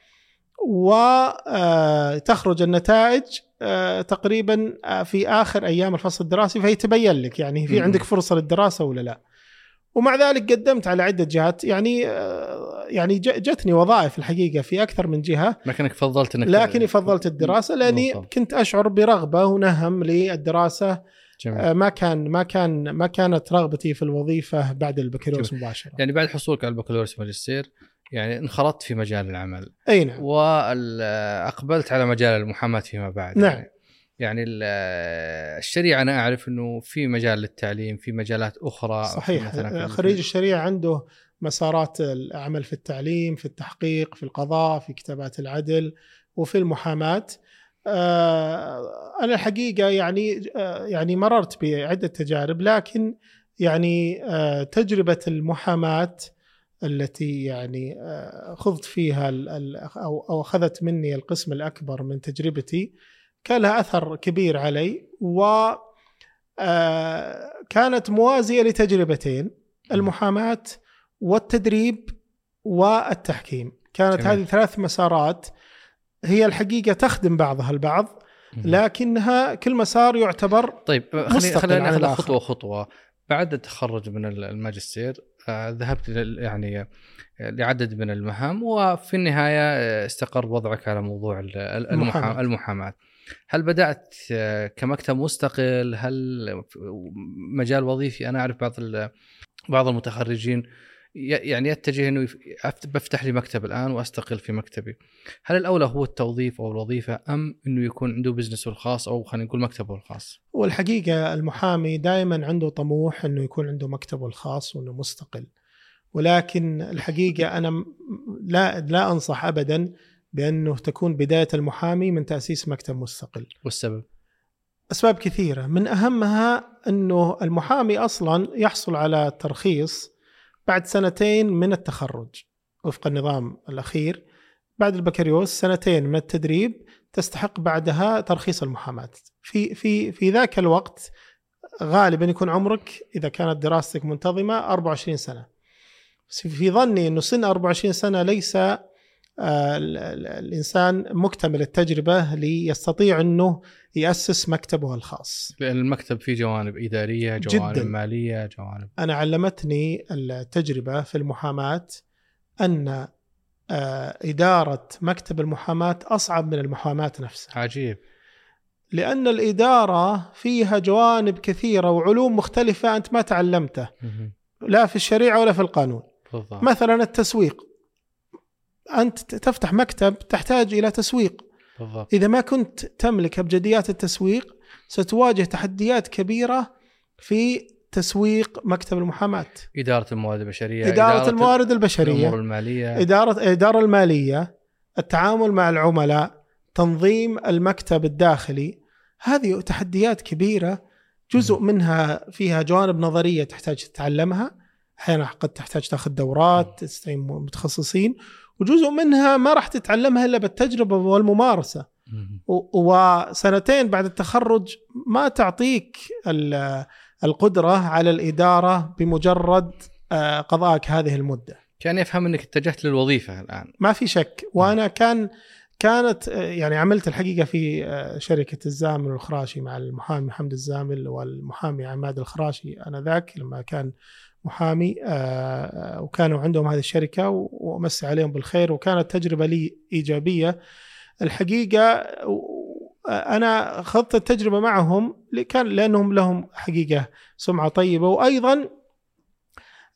وتخرج آه، النتائج آه، تقريبا آه، في آخر أيام الفصل الدراسي فهي تبين لك يعني في عندك فرصة للدراسة ولا لا. ومع ذلك قدمت على عدة جهات. يعني آه، يعني جتني وظائف الحقيقة في أكثر من جهة. لكنك فضلت إنك لكني فضلت الدراسة لأني مصر. كنت أشعر برغبة ونهم للدراسة. جميل. آه، ما كان ما كان ما كانت رغبتي في الوظيفة بعد البكالوريوس مباشرة. يعني بعد حصولك على البكالوريوس ماجستير يعني انخرطت في مجال العمل. أي نعم. واقبلت على مجال المحاماة فيما بعد. نعم. يعني يعني الشريعة أنا أعرف إنه في مجال للتعليم في مجالات أخرى صحيح. مثلا خريج الشريعة عنده مسارات العمل في التعليم في التحقيق في القضاء في كتابات العدل وفي المحاماة. آه، أنا الحقيقة يعني آه، يعني مررت بعدة تجارب لكن يعني آه، تجربة المحاماة التي يعني خضت فيها أو أخذت مني القسم الأكبر من تجربتي كان لها أثر كبير علي و كانت موازية لتجربتين المحاماة والتدريب والتحكيم. كانت جميل. هذه ثلاث مسارات هي الحقيقة تخدم بعضها البعض لكنها كل مسار يعتبر طيب خلينا خلينا ناخذ خطوة خطوة. بعد التخرج من الماجستير آه، ذهبت يعني آه، لعدد من المهام وفي النهاية آه، استقر وضعك على موضوع المحاماة, المحاماة. هل بدأت كمكتب مستقل هل مجال وظيفي أنا أعرف بعض بعض المتخرجين يعني يتجه إنه بفتح لي مكتب الآن وأستقل في مكتبي. هل الأولى هو التوظيف أو الوظيفة أم إنه يكون عنده بزنسه الخاص أو خلينا نقول مكتبه الخاص؟ والحقيقة المحامي دائما عنده طموح إنه يكون عنده مكتبه الخاص وإنه مستقل. ولكن الحقيقة أنا لا لا أنصح ابدا بأنه تكون بداية المحامي من تأسيس مكتب مستقل. والسبب؟ أسباب كثيرة من أهمها أنه المحامي أصلا يحصل على ترخيص بعد سنتين من التخرج وفق النظام الأخير بعد البكالوريوس سنتين من التدريب تستحق بعدها ترخيص المحاماة في في في ذاك الوقت غالبا يكون عمرك إذا كانت دراستك منتظمة 24 سنة في ظني أنه سن 24 سنة ليس الإنسان مكتمل التجربة ليستطيع إنه يأسس مكتبه الخاص. لأن المكتب فيه جوانب إدارية، جوانب جداً. مالية، جوانب أنا علمتني التجربة في المحاماة أن آه، إدارة مكتب المحاماة أصعب من المحاماة نفسها. عجيب. لأن الإدارة فيها جوانب كثيرة وعلوم مختلفة أنت ما تعلمته. لا في الشريعة ولا في القانون. بالضبط. مثلا التسويق أنت تفتح مكتب تحتاج إلى تسويق. بالضبط. إذا ما كنت تملك ابجديات التسويق ستواجه تحديات كبيرة في تسويق مكتب المحاماة. إدارة الموارد البشرية إدارة, إدارة الموارد البشرية الأمور المالية. اداره الاداره المالية التعامل مع العملاء تنظيم المكتب الداخلي هذه تحديات كبيرة. جزء منها فيها جوانب نظرية تحتاج تتعلمها. أحيانا قد تحتاج تاخذ دورات تستعين متخصصين. وجزء منها ما راح تتعلمها إلا بالتجربة والممارسة وسنتين بعد التخرج ما تعطيك القدرة على الإدارة بمجرد آه، قضائك هذه المدة. كان يفهم إنك اتجهت للوظيفة الآن. ما في شك وأنا كان كانت آه، يعني عملت الحقيقة في آه، شركة الزامل الخراشي مع المحامي محمد الزامل والمحامي عماد الخراشي آنذاك لما كان محامي آه، آه، وكانوا عندهم هذه الشركة وامسي عليهم بالخير. وكانت تجربة لي إيجابية. الحقيقة أنا اخذت التجربة معهم كان لأنهم لهم حقيقة سمعة طيبة. وأيضا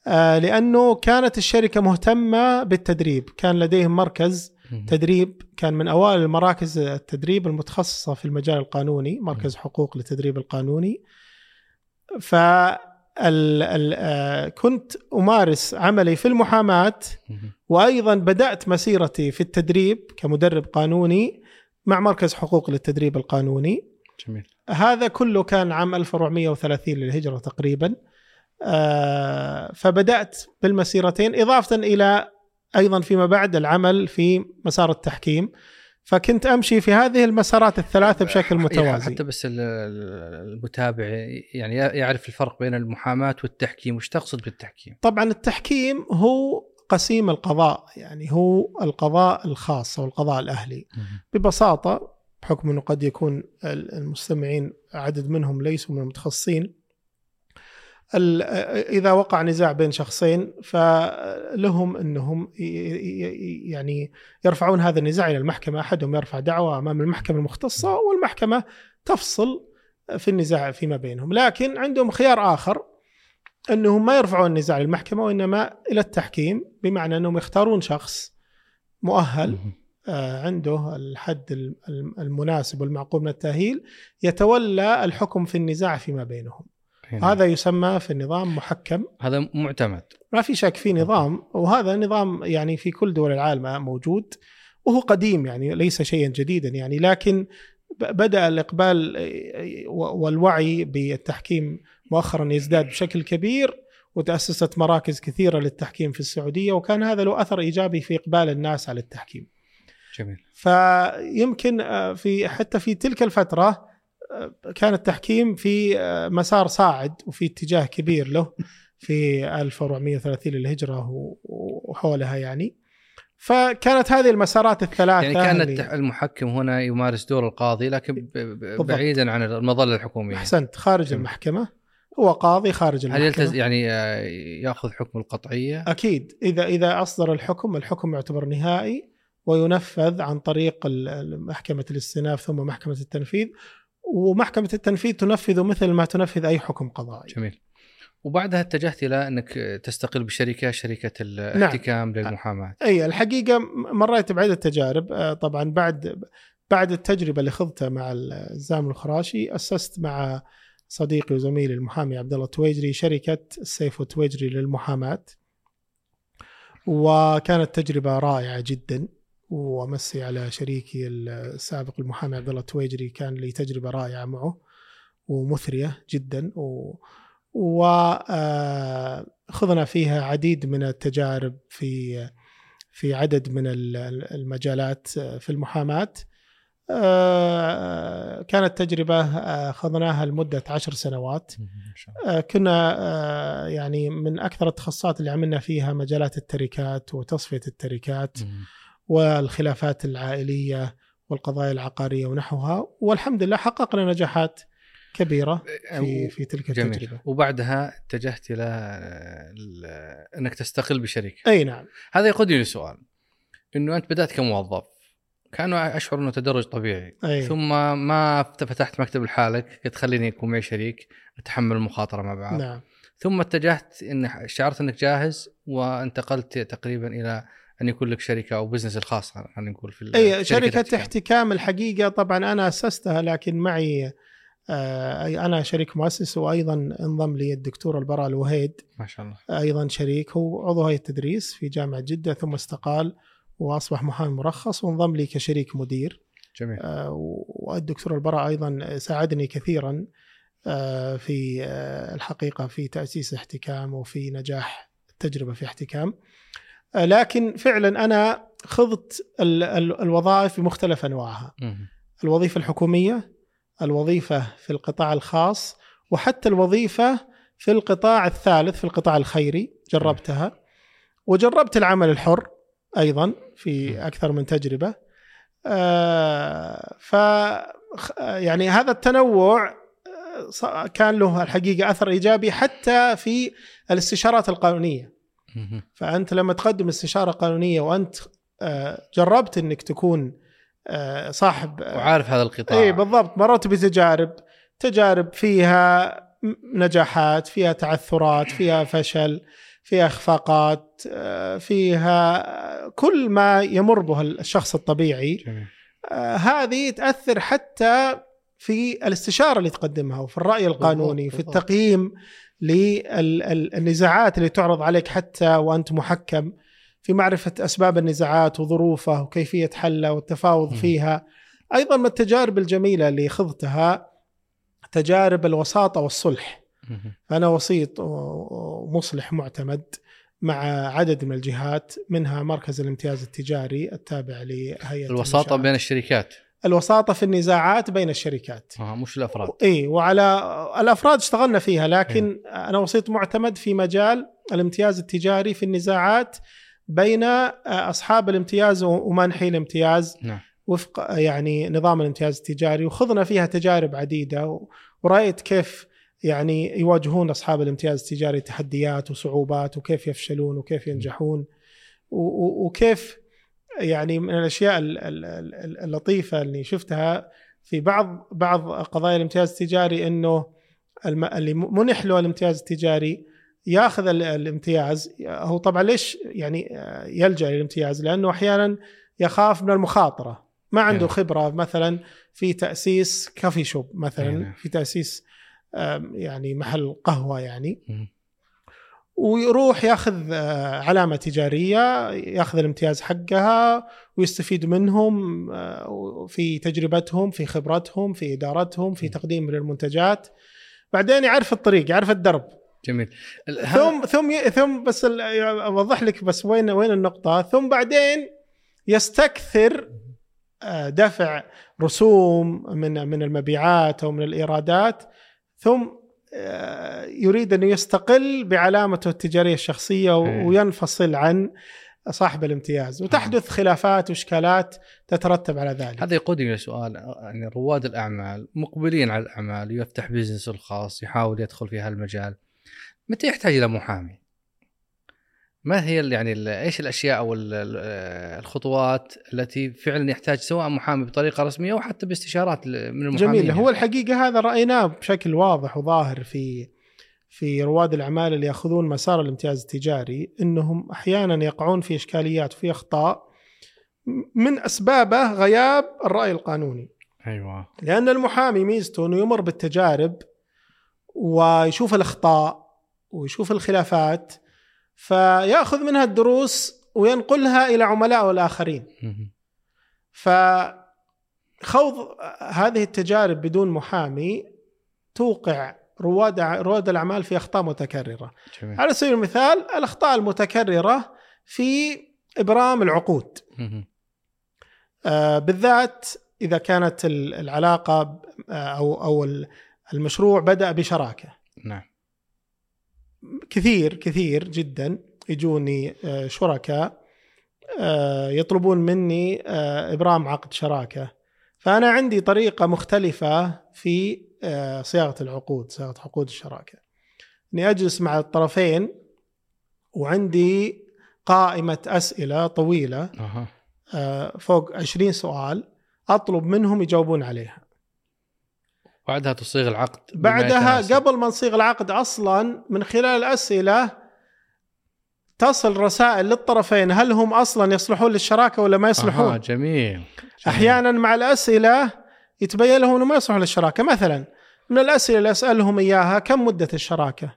آه، لأنه كانت الشركة مهتمة بالتدريب. كان لديهم مركز تدريب. كان من أوائل المراكز التدريب المتخصصة في المجال القانوني مركز حقوق للتدريب القانوني. ف ال ال كنت أمارس عملي في المحاماة وأيضا بدأت مسيرتي في التدريب كمدرب قانوني مع مركز حقوق للتدريب القانوني. جميل. هذا كله كان عام 1430 للهجرة تقريبا. فبدأت بالمسيرتين إضافة إلى أيضا فيما بعد العمل في مسار التحكيم. فكنت أمشي في هذه المسارات الثلاثة بشكل متوازي. حتى بس المتابع يعني يعرف الفرق بين المحاماة والتحكيم وش تقصد بالتحكيم؟ طبعا التحكيم هو قسيم القضاء يعني هو القضاء الخاص أو القضاء الأهلي. ببساطة بحكم إنه قد يكون المستمعين عدد منهم ليسوا من المتخصصين إذا وقع نزاع بين شخصين فلهم إنهم يعني يرفعون هذا النزاع إلى المحكمة. أحدهم يرفع دعوة أمام المحكمة المختصة والمحكمة تفصل في النزاع فيما بينهم. لكن عندهم خيار آخر إنهم ما يرفعون النزاع للمحكمه وإنما إلى التحكيم بمعنى إنهم يختارون شخص مؤهل آه، عنده الحد المناسب والمعقول من التأهيل يتولى الحكم في النزاع فيما بينهم. هنا. هذا يسمى في النظام محكم هذا معتمد ما في شك في نظام وهذا نظام يعني في كل دول العالم موجود وهو قديم يعني ليس شيئا جديدا يعني لكن بدأ الإقبال والوعي بالتحكيم مؤخرا يزداد بشكل كبير وتأسست مراكز كثيرة للتحكيم في السعودية وكان هذا له أثر إيجابي في إقبال الناس على التحكيم. جميل. فيمكن آه، في حتى في تلك الفترة كان التحكيم في آه، مسار صاعد وفي اتجاه كبير له في 1430 للهجرة وحولها يعني. فكانت هذه المسارات الثلاثة يعني كان اللي... المحكم هنا يمارس دور القاضي لكن. بعيدا عن المظلة الحكومية أحسنت خارج المحكمة هو قاضي خارج المحكمه هل يلتز يعني آه، يأخذ حكم القطعية؟ أكيد إذا إذا أصدر الحكم الحكم يعتبر نهائي وينفذ عن طريق محكمه الاستئناف ثم محكمة التنفيذ ومحكمة التنفيذ تنفذ مثل ما تنفذ أي حكم قضائي. جميل. وبعدها اتجهت إلى أنك تستقل بشركة شركة الاحتكام نعم. للمحاماة. أي الحقيقة مريت بعده تجارب آه، طبعا بعد بعد التجربة اللي خضتها مع الزام الخراشي أسست مع صديقي وزميلي المحامي عبد الله التويجري شركة السيف التويجري للمحاماة. وكانت تجربة رائعة جدا وامسي على شريكي السابق المحامي عبد الله التويجري كان لي تجربة رائعة معه ومثرية جدا. و وخضنا فيها عديد من التجارب في في عدد من المجالات في المحاماة. كانت تجربة خضناها لمدة عشر سنوات. كنا يعني من أكثر التخصصات اللي عملنا فيها مجالات التركات وتصفية التركات. والخلافات العائلية والقضايا العقارية ونحوها والحمد لله حققنا نجاحات كبيرة في في تلك التجربة جميل. وبعدها اتجهت إلى أنك تستقل بشركه أي نعم هذا يقودني لسؤال إنه أنت بدأت كموظف كانوا أشعر إنه تدرج طبيعي أي. ثم ما فتحت مكتب لحالك قلت خليني يكون معي شريك نتحمل المخاطرة مع بعض نعم. ثم اتجهت إن شعرت إنك جاهز وانتقلت تقريبا إلى أن يكون لك شركة أو بزنس الخاص خلينا نقول في اي شركة احتكام الحقيقة طبعا أنا أسستها لكن معي آه، أنا شريك مؤسس وأيضا انضم لي الدكتور البراء الوهيد ما شاء الله. أيضا شريك هو عضو هيئة التدريس في جامعة جدة ثم استقال وأصبح محامي مرخص وانضم لي كشريك مدير. جميل. آه والدكتور البراء أيضا ساعدني كثيرا آه في آه الحقيقة في تأسيس احتكام وفي نجاح التجربة في احتكام. لكن فعلا أنا خضت ال ال الوظائف بمختلف أنواعها. الوظيفة الحكومية الوظيفة في القطاع الخاص وحتى الوظيفة في القطاع الثالث في القطاع الخيري جربتها. وجربت العمل الحر أيضا في أكثر من تجربة. آه، ف يعني هذا التنوع آه، كان له الحقيقة أثر إيجابي حتى في الاستشارات القانونية. فأنت لما تقدم استشارة قانونية وأنت آه، جربت إنك تكون آه، صاحب آه، وعارف هذا القطاع. اي بالضبط. مررت بتجارب تجارب فيها نجاحات فيها تعثرات فيها فشل فيها اخفاقات فيها كل ما يمر به الشخص الطبيعي. جميل. هذه تأثر حتى في الاستشارة اللي تقدمها وفي الرأي القانوني في التقييم للنزاعات اللي تعرض عليك حتى وأنت محكم في معرفة أسباب النزاعات وظروفها وكيفية حلها والتفاوض فيها. أيضا من التجارب الجميلة اللي خضتها تجارب الوساطة والصلح. أنا وسيط ومصلح معتمد مع عدد من الجهات منها مركز الامتياز التجاري التابع لهيئة الوساطة المشاعر. بين الشركات. الوساطة في النزاعات بين الشركات آه مش الأفراد اي وعلى الأفراد اشتغلنا فيها لكن إيه. أنا وسيط معتمد في مجال الامتياز التجاري في النزاعات بين آه، أصحاب الامتياز ومانحي الامتياز نعم. وفق يعني نظام الامتياز التجاري وخضنا فيها تجارب عديدة ورأيت كيف يعني يواجهون أصحاب الامتياز التجاري تحديات وصعوبات وكيف يفشلون وكيف ينجحون وكيف يعني من الأشياء اللطيفة اللي شفتها في بعض بعض قضايا الامتياز التجاري إنه اللي منح له الامتياز التجاري ياخذ الامتياز هو طبعا ليش يعني يلجأ للامتياز؟ لأنه أحيانا يخاف من المخاطرة ما عنده. خبرة مثلا في تأسيس كافي شوب مثلا. في تأسيس يعني محل قهوة يعني مم. ويروح ياخذ آه، علامة تجارية ياخذ الامتياز حقها ويستفيد منهم آه، في تجربتهم في خبرتهم في إدارتهم في. تقديم للمنتجات. بعدين يعرف الطريق يعرف الدرب. جميل. ثم ثم ي- ثم بس أوضح لك بس وين وين النقطة. ثم بعدين يستكثر آه، دفع رسوم من من المبيعات أو من الإيرادات. ثم يريد انه يستقل بعلامته التجارية الشخصية. وينفصل عن صاحب الامتياز وتحدث خلافات وإشكالات تترتب على ذلك هذا يقودني إلى سؤال يعني رواد الأعمال مقبلين على الأعمال يفتح بزنس الخاص يحاول يدخل في هالمجال متى يحتاج إلى محامي؟ ما هي يعني ال- إيش الأشياء أو ال- ال- الخطوات التي فعلا يحتاج سواء محامي بطريقة رسمية أو حتى باستشارات من المحامين جميل. هو الحقيقة هذا رأيناه بشكل واضح وظاهر في في رواد الأعمال اللي يأخذون مسار الامتياز التجاري إنهم أحيانا يقعون في إشكاليات وفي أخطاء من أسبابه غياب الرأي القانوني. أيوه. لأن المحامي ميزته إنه يمر بالتجارب ويشوف الأخطاء ويشوف الخلافات فياخذ منها الدروس وينقلها إلى عملائه الآخرين. فخوض هذه التجارب بدون محامي توقع رواد رواد الأعمال في أخطاء متكررة. جميل على سبيل المثال الأخطاء المتكررة في إبرام العقود. آه، بالذات إذا كانت ال- العلاقة آه، أو أو ال- المشروع بدأ بشراكة. نعم كثير كثير جدا يجوني آه، شركاء آه، يطلبون مني آه، إبرام عقد شراكة. فأنا عندي طريقة مختلفة في صياغة العقود صياغة عقود الشراكة. إني أجلس مع الطرفين وعندي قائمة أسئلة طويلة فوق 20 سؤال أطلب منهم يجاوبون عليها. بعدها تصيغ العقد بعدها. قبل ما نصيغ العقد أصلا من خلال الاسئله تصل رسائل للطرفين هل هم أصلا يصلحون للشراكة ولا ما يصلحون؟ أها جميل. جميل أحيانا مع الأسئلة يتبين لهم إنه ما يصلحون للشراكة مثلا من الأسئلة اللي أسألهم إياها كم مدة الشراكة؟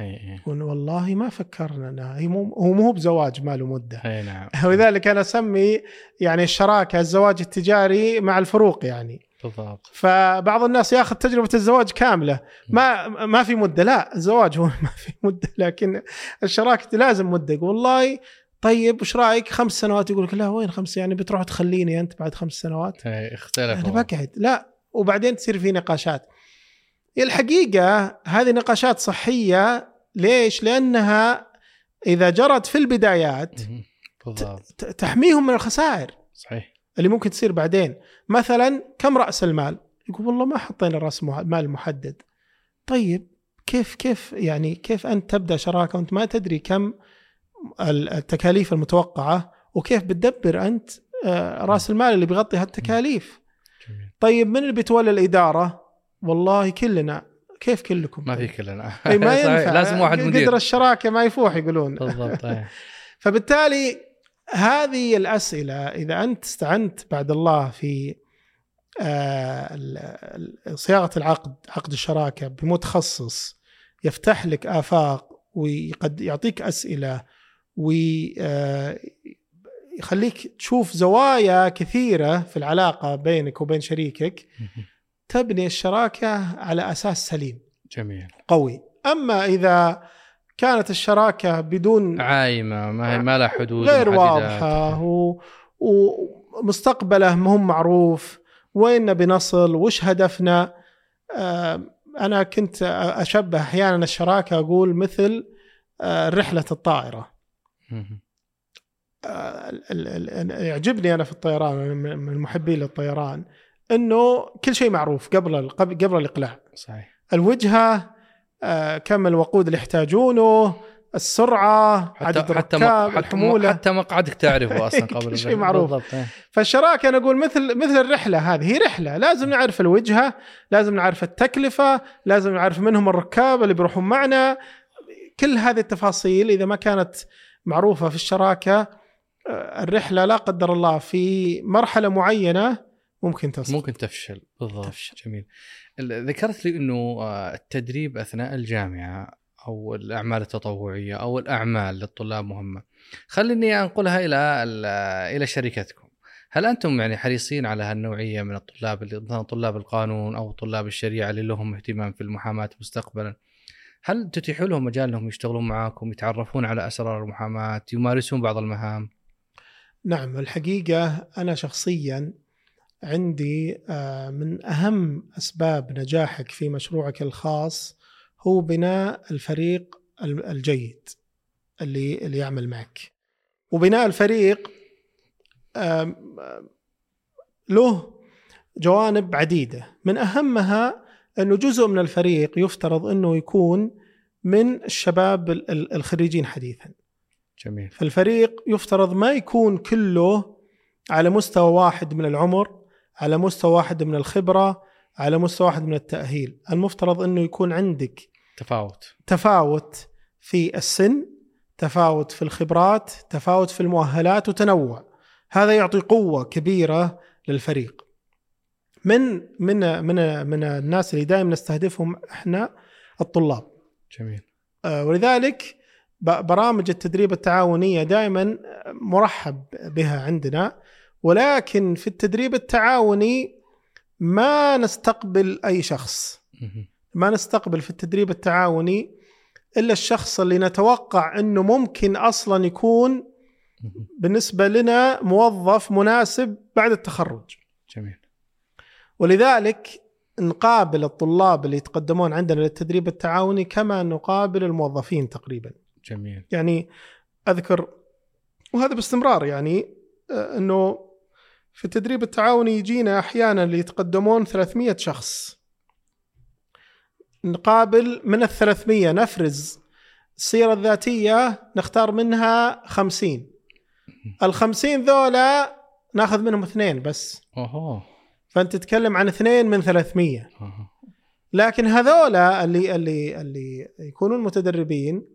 إي والله ما فكرنا هي مو هو مو بزواج ما له مدة إي نعم ولذلك أنا أسمي يعني الشراكة الزواج التجاري مع الفروق يعني بالضبط. فبعض الناس ياخذ تجربة الزواج كاملة. ما ما في مدة. لا الزواج هو ما في مدة لكن الشراكة لازم مدة. والله طيب وش رأيك؟ خمس سنوات. يقول لك لا وين خمس؟ يعني بتروح تخليني أنت بعد خمس سنوات؟ اي اختلف أنا بقعد. لا وبعدين تصير في نقاشات. الحقيقة هذه نقاشات صحية. ليش؟ لأنها إذا جرت في البدايات. بالضبط. تحميهم من الخسائر. صحيح. اللي ممكن تصير بعدين. مثلا كم رأس المال؟ يقول والله ما حطينا رأس مال محدد. طيب كيف كيف يعني كيف أنت تبدأ شراكة وأنت ما تدري كم ال- التكاليف المتوقعة وكيف بتدبر أنت آه، رأس المال اللي بيغطي هالتكاليف؟ جميل. طيب من اللي بيتولى الإدارة؟ والله كلنا. كيف كلكم؟ ما في؟ كلنا. أي ما. ينفع. لازم واحد قدر مدير. الشراكة ما يفوح يقولون. بالضبط. فبالتالي هذه الأسئلة إذا أنت استعنت بعد الله في آه، صياغة العقد عقد الشراكة بمتخصص يفتح لك آفاق ويقد يعطيك أسئلة ويخليك تشوف زوايا كثيرة في العلاقة بينك وبين شريكك. تبني الشراكة على أساس سليم. جميل. قوي. أما إذا كانت الشراكة بدون عايمة ما هي ما لها حدود غير. واضحة. و... ومستقبله مو معروف. وين نبي نصل؟ وش هدفنا؟ آه، أنا كنت أشبه أحيانا الشراكة أقول مثل آه، رحلة الطائرة. مهم. آه، يعجبني أنا في الطيران من محبي للطيران إنه كل شيء معروف قبل قبل الإقلاع. صحيح. الوجهة كم الوقود اللي يحتاجونه السرعة عدد حتى الركاب حتى الحمولة حتى مقعدك تعرفه أصلا قبل شيء. معروف. بالضبط إيه. فالشراكة أنا أقول مثل مثل الرحلة هذه هي رحلة لازم نعرف الوجهة لازم نعرف التكلفة لازم نعرف منهم الركاب اللي بيروحون معنا كل هذه التفاصيل إذا ما كانت معروفة في الشراكة الرحلة لا قدر الله في مرحلة معينة ممكن تصل ممكن تفشل بالضبط تفشل. جميل ذكرت لي إنه آه، التدريب أثناء الجامعة أو الأعمال التطوعية أو الأعمال للطلاب مهمة. خليني أنقلها إلى إلى شركتكم. هل أنتم يعني حريصين على هالنوعية من الطلاب اللي طلاب القانون أو طلاب الشريعة اللي لهم اهتمام في المحاماة مستقبلا؟ هل تتيحوا لهم مجال إنهم يشتغلون معاكم يتعرفون على أسرار المحاماة يمارسون بعض المهام؟ نعم الحقيقة أنا شخصيا عندي آه، من أهم أسباب نجاحك في مشروعك الخاص هو بناء الفريق الجيد اللي اللي يعمل معك. وبناء الفريق له جوانب عديدة. من أهمها أنه جزء من الفريق يفترض أنه يكون من الشباب الخريجين حديثا. جميل. فالفريق يفترض ما يكون كله على مستوى واحد من العمر على مستوى واحد من الخبرة على مستوى واحد من التأهيل. المفترض إنه يكون عندك تفاوت. تفاوت في السن تفاوت في الخبرات تفاوت في المؤهلات وتنوع. هذا يعطي قوة كبيرة للفريق. من من من من الناس اللي دائما نستهدفهم إحنا الطلاب. جميل. آه، ولذلك برامج التدريب التعاونية دائما مرحب بها عندنا. ولكن في التدريب التعاوني ما نستقبل أي شخص ما نستقبل في التدريب التعاوني إلا الشخص اللي نتوقع إنه ممكن أصلا يكون بالنسبة لنا موظف مناسب بعد التخرج. جميل. ولذلك نقابل الطلاب اللي يتقدمون عندنا للتدريب التعاوني كما نقابل الموظفين تقريبا. جميل. يعني أذكر وهذا باستمرار يعني آه، إنه في التدريب التعاوني يجينا أحيانا اللي يتقدمون 300 شخص. نقابل من ال 300 نفرز السيرة الذاتية نختار منها 50 ال 50 ذولا ناخذ منهم اثنين بس. اوه فأنت تتكلم عن اثنين من 300 لكن هذولا اللي اللي اللي يكونون متدربين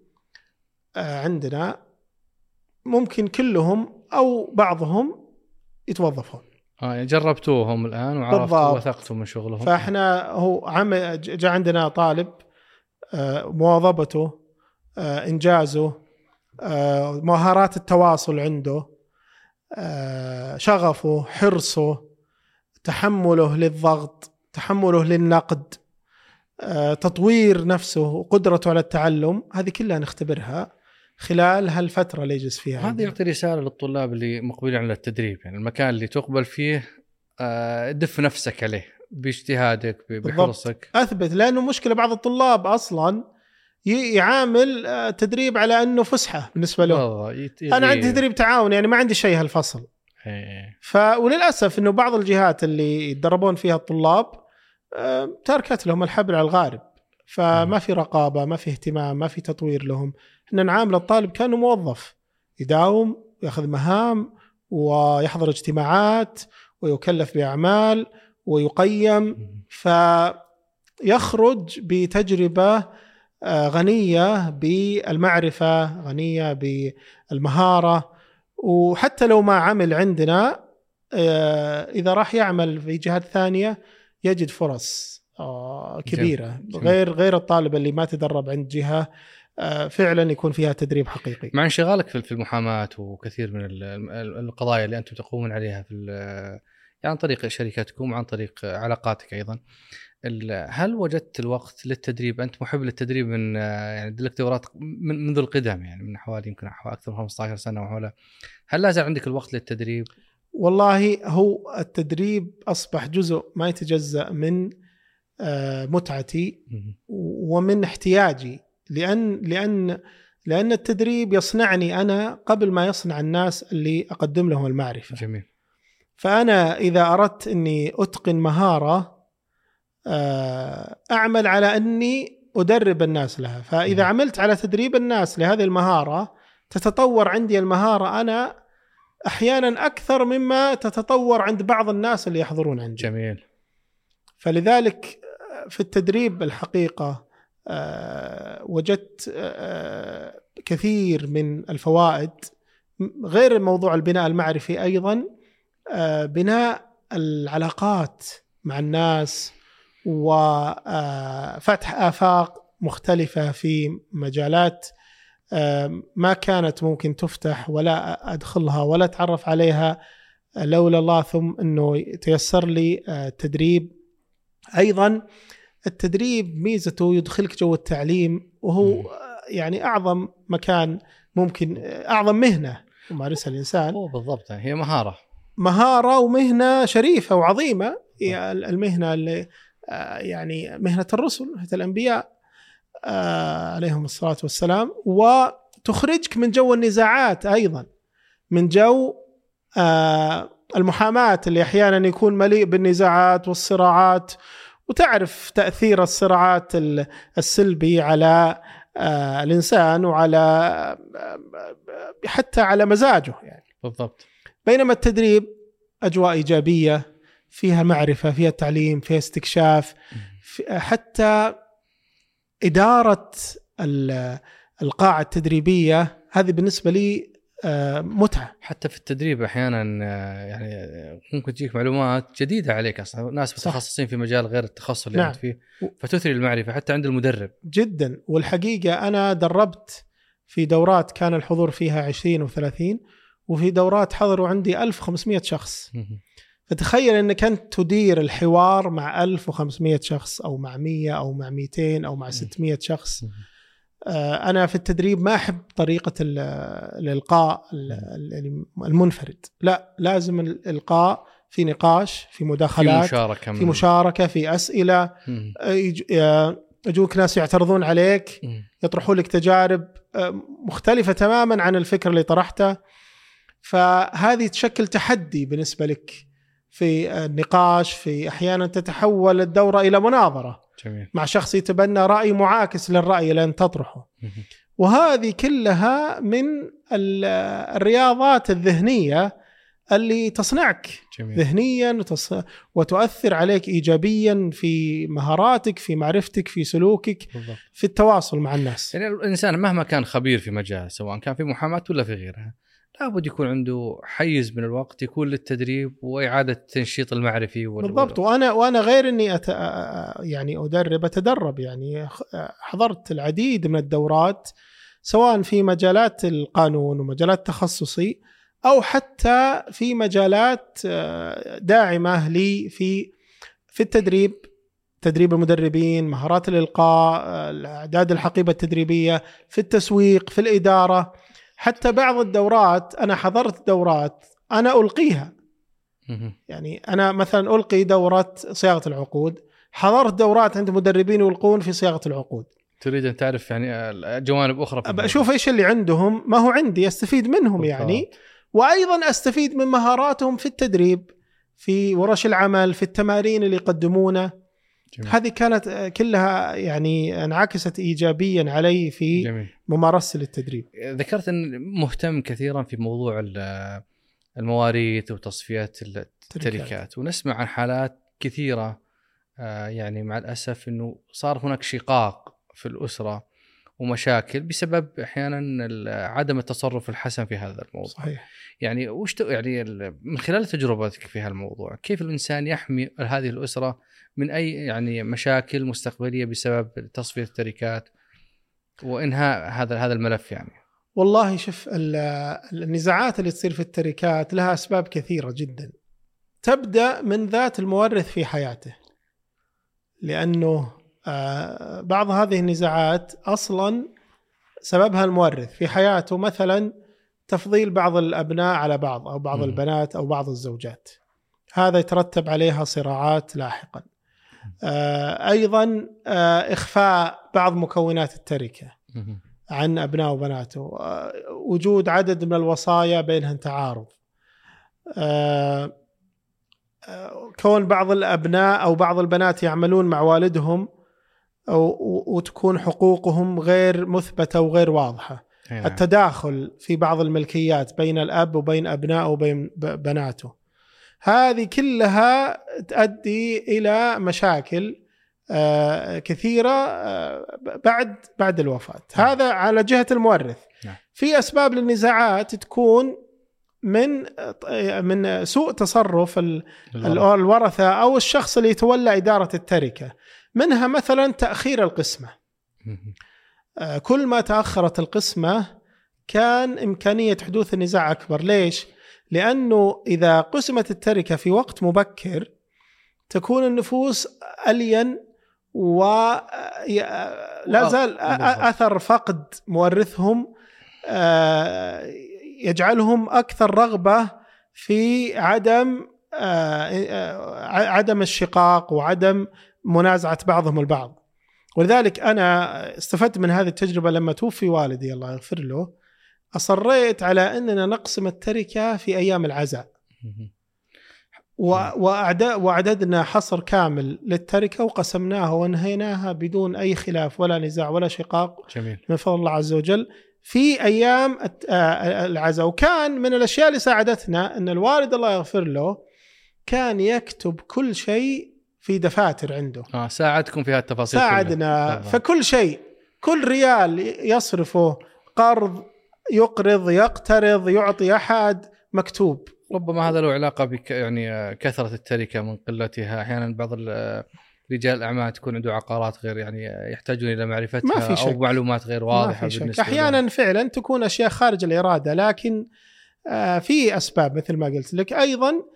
آه، عندنا ممكن كلهم أو بعضهم يتوظفون. آه يعني جربتوهم الآن وعرفتوا وثقتوا من شغلهم. فإحنا هو عم جاء عندنا طالب آه، مواظبته آه، إنجازه آه، مهارات التواصل عنده شغفه حرصه تحمله للضغط تحمله للنقد تطوير نفسه وقدرته على التعلم هذه كلها نختبرها. خلال هالفترة اللي يجلس فيها هذا يعطي رسالة للطلاب اللي مقبلين على التدريب. يعني المكان اللي تقبل فيه آه، دف نفسك عليه باجتهادك بحرصك. أثبت لأنه مشكلة بعض الطلاب أصلا يعامل آه، تدريب على إنه فسحة بالنسبة له أنا عندي تدريب تعاون يعني ما عندي شيء هالفصل. إيه. ف وللأسف إنه بعض الجهات اللي يتدربون فيها الطلاب آه، تركت لهم الحبل على الغارب. فما في رقابة ما في اهتمام ما في تطوير لهم. إحنا نعامل الطالب كانه موظف يداوم وياخذ مهام ويحضر اجتماعات ويكلف بأعمال ويقيم فيخرج بتجربة آه، غنية بالمعرفة غنية بالمهارة. وحتى لو ما عمل عندنا آه، إذا راح يعمل في جهات ثانية يجد فرص آه، كبيرة. غير غير الطالب اللي ما تدرب عند جهة فعلا يكون فيها تدريب حقيقي. مع انشغالك في المحاماة وكثير من القضايا اللي أنتم تقومون عليها في يعني عن طريق شركتكم وعن طريق علاقاتك أيضا. هل وجدت الوقت للتدريب؟ أنت محب للتدريب من يعني لك دورات من منذ القدم يعني من حوالي يمكن أكثر من 15 سنة وحولها. هل لا زال عندك الوقت للتدريب؟ والله هو التدريب أصبح جزء ما يتجزأ من آه، متعتي ومن احتياجي لأن لأن لأن التدريب يصنعني أنا قبل ما يصنع الناس اللي أقدم لهم المعرفة. جميل. فأنا إذا أردت إني أتقن مهارة آه، أعمل على أني أدرب الناس لها، فإذا م. عملت على تدريب الناس لهذه المهارة تتطور عندي المهارة أنا أحيانا أكثر مما تتطور عند بعض الناس اللي يحضرون عندي. جميل. فلذلك في التدريب الحقيقة آه، وجدت آه، كثير من الفوائد غير موضوع البناء المعرفي أيضا آه، بناء العلاقات مع الناس وفتح آفاق مختلفة في مجالات ما كانت ممكن تفتح ولا أدخلها ولا أتعرف عليها لولا الله ثم إنه تيسر لي التدريب. آه، أيضا التدريب ميزته يدخلك جو التعليم وهو يعني أعظم مكان ممكن أعظم مهنة يمارسها الإنسان. هو بالضبط هي مهارة. مهارة ومهنة شريفة وعظيمة هي المهنة اللي آه، يعني مهنة الرسل مهنة الأنبياء آه، عليهم الصلاة والسلام. وتخرجك من جو النزاعات أيضا من جو آه، المحاماة اللي أحيانا يكون مليء بالنزاعات والصراعات وتعرف تأثير الصراعات السلبي على الإنسان وعلى حتى على مزاجه يعني. بالضبط. بينما التدريب أجواء إيجابية فيها معرفة فيها تعليم فيها استكشاف حتى إدارة القاعة التدريبية هذه بالنسبة لي آه، متعة. حتى في التدريب أحيانا آه، يعني ممكن تجيك معلومات جديدة عليك أصلا. ناس متخصصين في مجال غير التخصص اللي نعم. أنت فيه. فتثري المعرفة حتى عند المدرب. جدا. والحقيقة أنا دربت في دورات كان الحضور فيها 20 و30 وفي دورات حضروا عندي 1500 شخص. فتخيل إنك أنت تدير الحوار مع 1500 شخص أو مع 100 أو مع 200 أو مع 600 شخص. آه، أنا في التدريب ما أحب طريقة الإلقاء المنفرد. لا لازم الإلقاء في نقاش في مداخلات في مشاركة في مشاركة في أسئلة. آه، يجوك ناس يعترضون عليك يطرحوا لك تجارب آه، مختلفة تماما عن الفكر اللي طرحته. فهذه تشكل تحدي بالنسبة لك في النقاش في أحيانا تتحول الدورة إلى مناظرة. جميل. مع شخص يتبنى رأي معاكس للرأي اللي انت تطرحه وهذه كلها من الرياضات الذهنية اللي تصنعك جميل. ذهنيا وتص... وتؤثر عليك ايجابيا في مهاراتك في معرفتك في سلوكك بالضبط. في التواصل مع الناس يعني الإنسان مهما كان خبير في مجال سواء كان في محاماة ولا في غيرها لابد يكون عنده حيز من الوقت يكون للتدريب وإعادة التنشيط المعرفي بالضبط. وأنا وأنا غير إني أت... يعني أدرب أتدرب. يعني حضرت العديد من الدورات سواء في مجالات القانون ومجالات تخصصي أو حتى في مجالات داعمة لي في في التدريب. تدريب المدربين مهارات الإلقاء اعداد الحقيبة التدريبية في التسويق في الإدارة. حتى بعض الدورات أنا حضرت دورات أنا ألقيها. يعني أنا مثلا ألقي دوره صياغة العقود حضرت دورات عند مدربين يلقون في صياغة العقود. تريد أن تعرف يعني جوانب أخرى أشوف إيش اللي عندهم ما هو عندي أستفيد منهم بالضبط. يعني. وأيضا أستفيد من مهاراتهم في التدريب في ورش العمل في التمارين اللي يقدمونه. جميل. هذه كانت كلها يعني انعكست ايجابيا علي في جميل. ممارسة للتدريب ذكرت إن مهتم كثيرا في موضوع المواريث وتصفيات التركات ونسمع عن حالات كثيرة آه، يعني مع الأسف إنه صار هناك شقاق في الأسرة ومشاكل بسبب أحيانا عدم التصرف الحسن في هذا الموضوع. صحيح. يعني وش يعني من خلال تجربتك في هالموضوع كيف الإنسان يحمي هذه الأسرة من أي يعني مشاكل مستقبلية بسبب تصفية التركات؟ وانهاء هذا هذا الملف يعني. والله شوف النزاعات اللي تصير في التركات لها أسباب كثيرة جدا. تبدأ من ذات المورث في حياته. لأنه آه، بعض هذه النزاعات أصلا سببها المورث في حياته. مثلا تفضيل بعض الأبناء على بعض أو بعض م. البنات أو بعض الزوجات. هذا يترتب عليها صراعات لاحقا. آه، أيضا آه، إخفاء بعض مكونات التركة عن أبناء وبناته. آه، وجود عدد من الوصايا بينها تعارض. كون بعض الأبناء أو بعض البنات يعملون مع والدهم وتكون حقوقهم غير مثبتة وغير واضحة. نعم. التداخل في بعض الملكيات بين الأب وبين أبنائه وبين بناته هذه كلها تؤدي إلى مشاكل آه، كثيرة آه، بعد بعد الوفاة نعم. هذا على جهة المورث نعم. في أسباب للنزاعات تكون من من سوء تصرف الورثة أو الشخص اللي يتولى إدارة التركة منها مثلا تأخير القسمة كل ما تأخرت القسمة كان إمكانية حدوث النزاع أكبر. ليش؟ لأنه إذا قسمت التركة في وقت مبكر تكون النفوس ألين ولا زال أثر فقد مورثهم آه، يجعلهم أكثر رغبة في عدم آه، عدم الشقاق وعدم منازعة بعضهم البعض. ولذلك أنا استفدت من هذه التجربة لما توفي والدي الله يغفر له أصريت على أننا نقسم التركة في أيام العزاء. وأعددنا حصر كامل للتركة وقسمناها وانهيناها بدون أي خلاف ولا نزاع ولا شقاق. جميل. من فضل الله عز وجل. في أيام العزاء. وكان من الأشياء اللي ساعدتنا أن الوالد الله يغفر له كان يكتب كل شيء في دفاتر عنده. آه ساعدكم في هالتفاصيل ساعدنا. فكل شيء كل ريال يصرفه قرض يقرض يقترض يعطي أحد مكتوب. ربما هذا له علاقة بك يعني كثرة التركة من قلتها. أحيانا بعض رجال الأعمال تكون عنده عقارات غير يعني يحتاجون إلى معرفتها ما في شك. أو معلومات غير واضحة ما في شك. أحيانا لهم. فعلا تكون أشياء خارج الإرادة لكن آه، في أسباب مثل ما قلت لك. أيضا آه،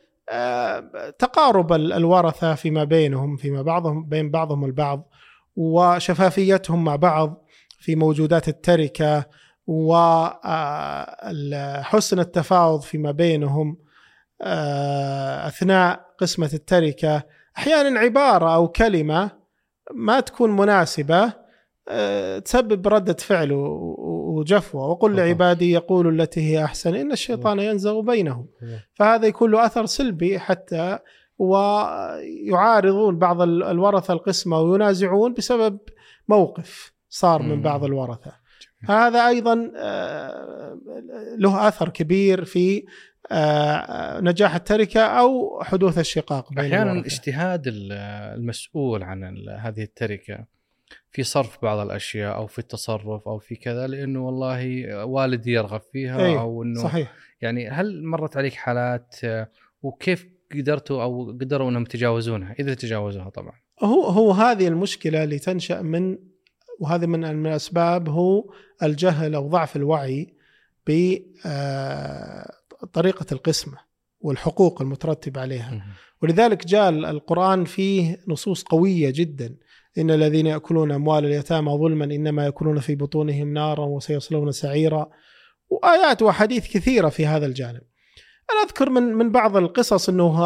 تقارب الورثة فيما بينهم فيما بعضهم بين بعضهم البعض وشفافيتهم مع بعض في موجودات التركة وحسن التفاوض فيما بينهم آه، أثناء قسمة التركة. أحيانا عبارة أو كلمة ما تكون مناسبة آه، تسبب ردة فعل وجفوة. وقل لعبادي يقولوا التي هي أحسن إن الشيطان ينزغ بينهم. فهذا يكون له أثر سلبي حتى ويعارضون بعض الورثة القسمة وينازعون بسبب موقف صار من بعض الورثة. هذا أيضا آه، له أثر كبير في آه، نجاح التركة أو حدوث الشقاق بين أحيانا اجتهاد المسؤول عن هذه التركة. في صرف بعض الأشياء أو في التصرف أو في كذا لأنه والله والدي يرغب فيها أيه أو إنه صحيح. يعني هل مرت عليك حالات آه، وكيف قدرتوا أو قدروا إنهم يتجاوزونها؟ اذا تجاوزوها طبعا. هو هو هذه المشكلة اللي تنشأ من وهذه من الأسباب هو الجهل أو ضعف الوعي بطريقه القسمة والحقوق المترتبة عليها. ولذلك جاء القرآن فيه نصوص قوية جدا. إن الذين يأكلون أموال اليتامى ظلما إنما يأكلون في بطونهم نارا وسيصلون سعيرا وآيات واحاديث كثيرة في هذا الجانب. أنا أذكر من من بعض القصص إنه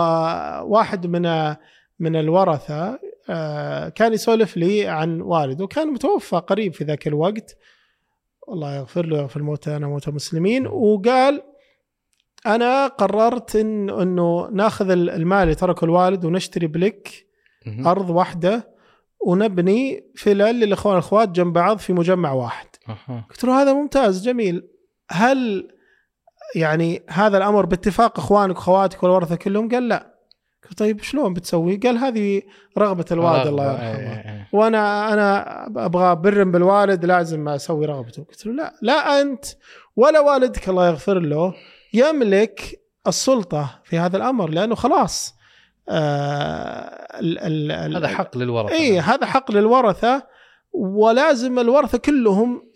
واحد من من الورثة آه، كان يسولف لي عن والده كان متوفى قريب في ذاك الوقت. الله يغفر له ويغفر الموتى موتى المسلمين وقال أنا قررت إن إنه ناخذ المال اللي تركه الوالد ونشتري بلك أرض واحدة ونبني فلل للاخوان الأخوات جنب بعض في مجمع واحد. قلت له هذا ممتاز جميل. هل يعني هذا الأمر باتفاق إخوانك وأخواتك والورثة كلهم؟ قال لا. طيب شلون بتسوي؟ قال هذه رغبة الوالد الله يرحمه. إيه، إيه. وأنا أنا أبغى بر بالوالد لازم أسوي رغبته. قلت له لا لا أنت ولا والدك الله يغفر له يملك السلطة في هذا الأمر لأنه خلاص آه ال ال هذا حق للورثة. اي هذا حق للورثة ولازم الورثة كلهم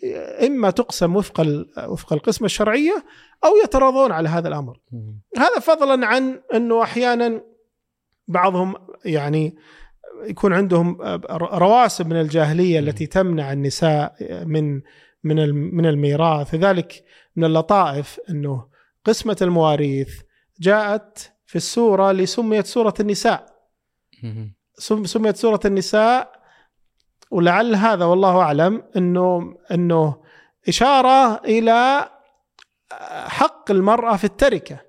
إما تقسم وفق وفق القسمة الشرعية أو يتراضون على هذا الأمر. هذا فضلا عن إنه أحيانا بعضهم يعني يكون عندهم رواسب من الجاهلية التي تمنع النساء من من من الميراث. لذلك من اللطائف إنه قسمة المواريث جاءت في السورة اللي سميت سورة النساء. سميت سورة النساء ولعل هذا والله أعلم إنه إنه إشارة إلى حق المرأة في التركة.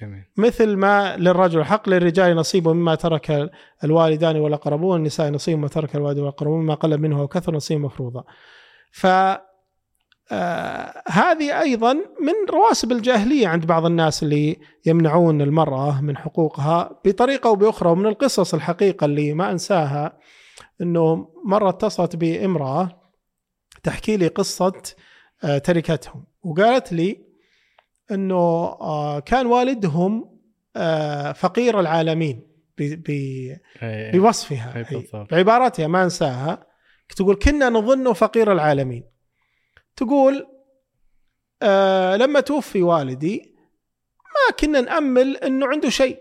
جميل. مثل ما للرجل حق للرجال نصيب مما ترك الوالدان والأقربون النساء نصيب مما ترك الوالدان والأقربون مما قل منه وكثر نصيب مفروضا. ف آه هذه أيضا من رواسب الجاهلية عند بعض الناس اللي يمنعون المرأة من حقوقها بطريقة أو بأخرى ومن القصص الحقيقة اللي ما أنساها إنه مرة اتصلت بامرأة تحكي لي قصة آه تركتهم وقالت لي إنه آه، كان والدهم فقير العالمين بوصفها بعباراتها ما أنساها تقول كنا نظنه فقير العالمين. تقول آه لما توفي والدي ما كنا نأمل إنه عنده شيء.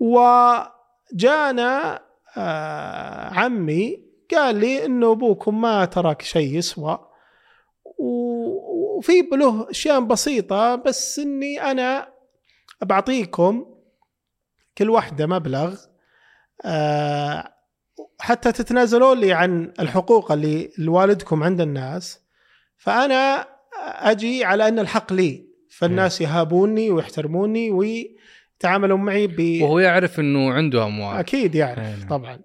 وجانا آه عمي قال لي إنه أبوكم ما ترك شيء يسوى. وفي له أشياء بسيطة بس إني أنا بعطيكم كل واحدة مبلغ آه، حتى تتنازلون لي عن الحقوق اللي لوالدكم عند الناس فأنا أجي على أن الحق لي فالناس يهابوني ويحترموني ويتعاملون معي ب وهو يعرف إنه عنده أموال. أكيد يعرف هنا. طبعا.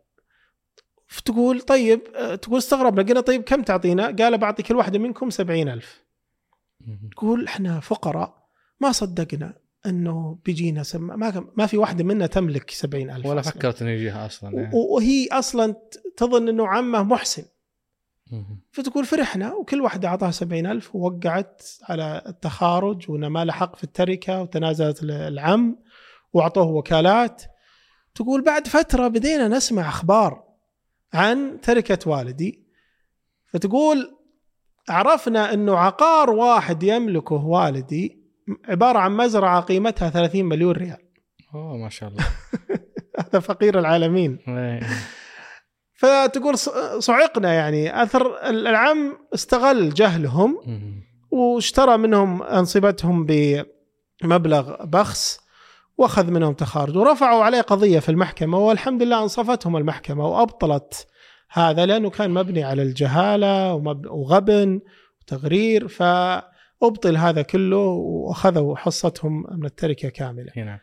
فتقول طيب تقول استغربنا قلنا طيب كم تعطينا؟ قال بعطي كل واحدة منكم سبعين ألف. تقول إحنا فقراء ما صدقنا. إنه بيجينا سم... ما ما في واحدة منا تملك سبعين ألف ولا أصلاً. فكرت إنه يجيها أصلا يعني. وهي أصلا تظن إنه عمه محسن فتقول فرحنا وكل واحدة أعطاها سبعين ألف ووقعت على التخارج وأنه ما له حق في التركة وتنازلت العم وأعطوه وكالات تقول بعد فترة بدينا نسمع أخبار عن تركة والدي فتقول عرفنا أنه عقار واحد يملكه والدي عبارة عن مزرعة قيمتها 30 مليون ريال. أوه ما شاء الله. هذا فقير العالمين. إيه. فتقول صعقنا يعني. أثر العم استغل جهلهم واشترى منهم أنصبتهم بمبلغ بخس وأخذ منهم تخارج ورفعوا عليه قضية في المحكمة والحمد لله أنصفتهم المحكمة وأبطلت هذا لأنه كان مبني على الجهالة وغبن وتغرير. ف أبطل هذا كله واخذوا حصتهم من التركة كاملة. نعم.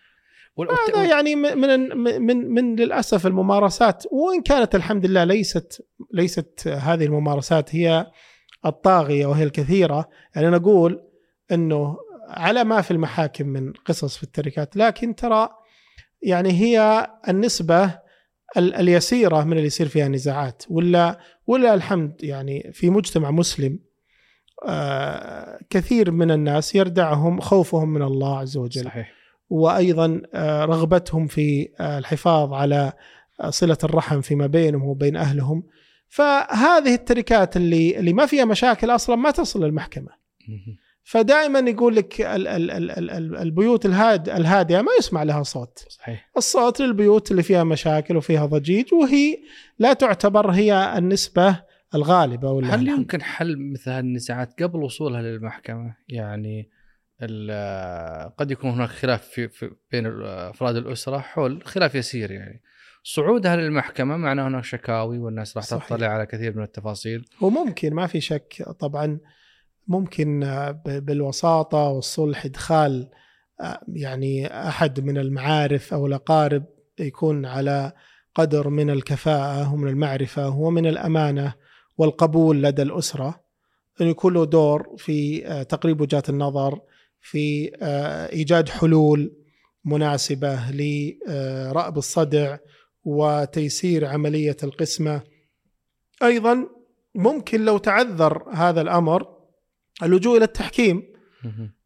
هذا يعني من من من للأسف الممارسات وإن كانت الحمد لله ليست ليست هذه الممارسات هي الطاغية وهي الكثيرة يعني نقول إنه على ما في المحاكم من قصص في التركات لكن ترى يعني هي النسبة اليسيرة من اللي يصير فيها نزاعات ولا ولا الحمد يعني في مجتمع مسلم كثير من الناس يردعهم خوفهم من الله عز وجل. صحيح. وأيضا آه، رغبتهم في آه، الحفاظ على صلة الرحم فيما بينهم وبين أهلهم. فهذه التركات اللي اللي ما فيها مشاكل أصلا ما تصل للمحكمة. فدائما يقول لك البيوت الهاد الهادئة ما يسمع لها صوت. صحيح. الصوت للبيوت اللي فيها مشاكل وفيها ضجيج وهي لا تعتبر هي النسبة الغالبه ولا هل يمكن حل مثل هذه النزاعات قبل وصولها للمحكمة؟ يعني قد يكون هناك خلاف في, في بين أفراد الأسرة حول خلاف يسير يعني. صعودها للمحكمة معناه هناك شكاوي والناس راح تطلع على كثير من التفاصيل. وممكن ما في شك طبعا. ممكن بالوساطة والصلح إدخال يعني أحد من المعارف أو الأقارب يكون على قدر من الكفاءة ومن المعرفة ومن الأمانة. والقبول لدى الأسرة انه يكون له دور في آه، تقريب وجهات النظر في آه، إيجاد حلول مناسبة لرأب الصدع وتيسير عملية القسمة. أيضا ممكن لو تعذر هذا الأمر اللجوء إلى التحكيم.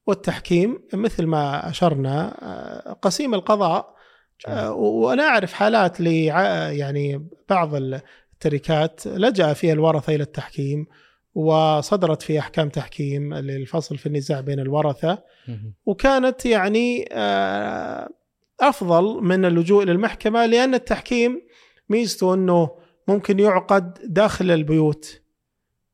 والتحكيم مثل ما أشرنا آه، قسيم القضاء وأنا أعرف حالات ل يعني بعض التركات لجأ فيها الورثة إلى التحكيم وصدرت في أحكام تحكيم للفصل في النزاع بين الورثة. وكانت يعني آه، أفضل من اللجوء للمحكمة لأن التحكيم ميزته أنه ممكن يعقد داخل البيوت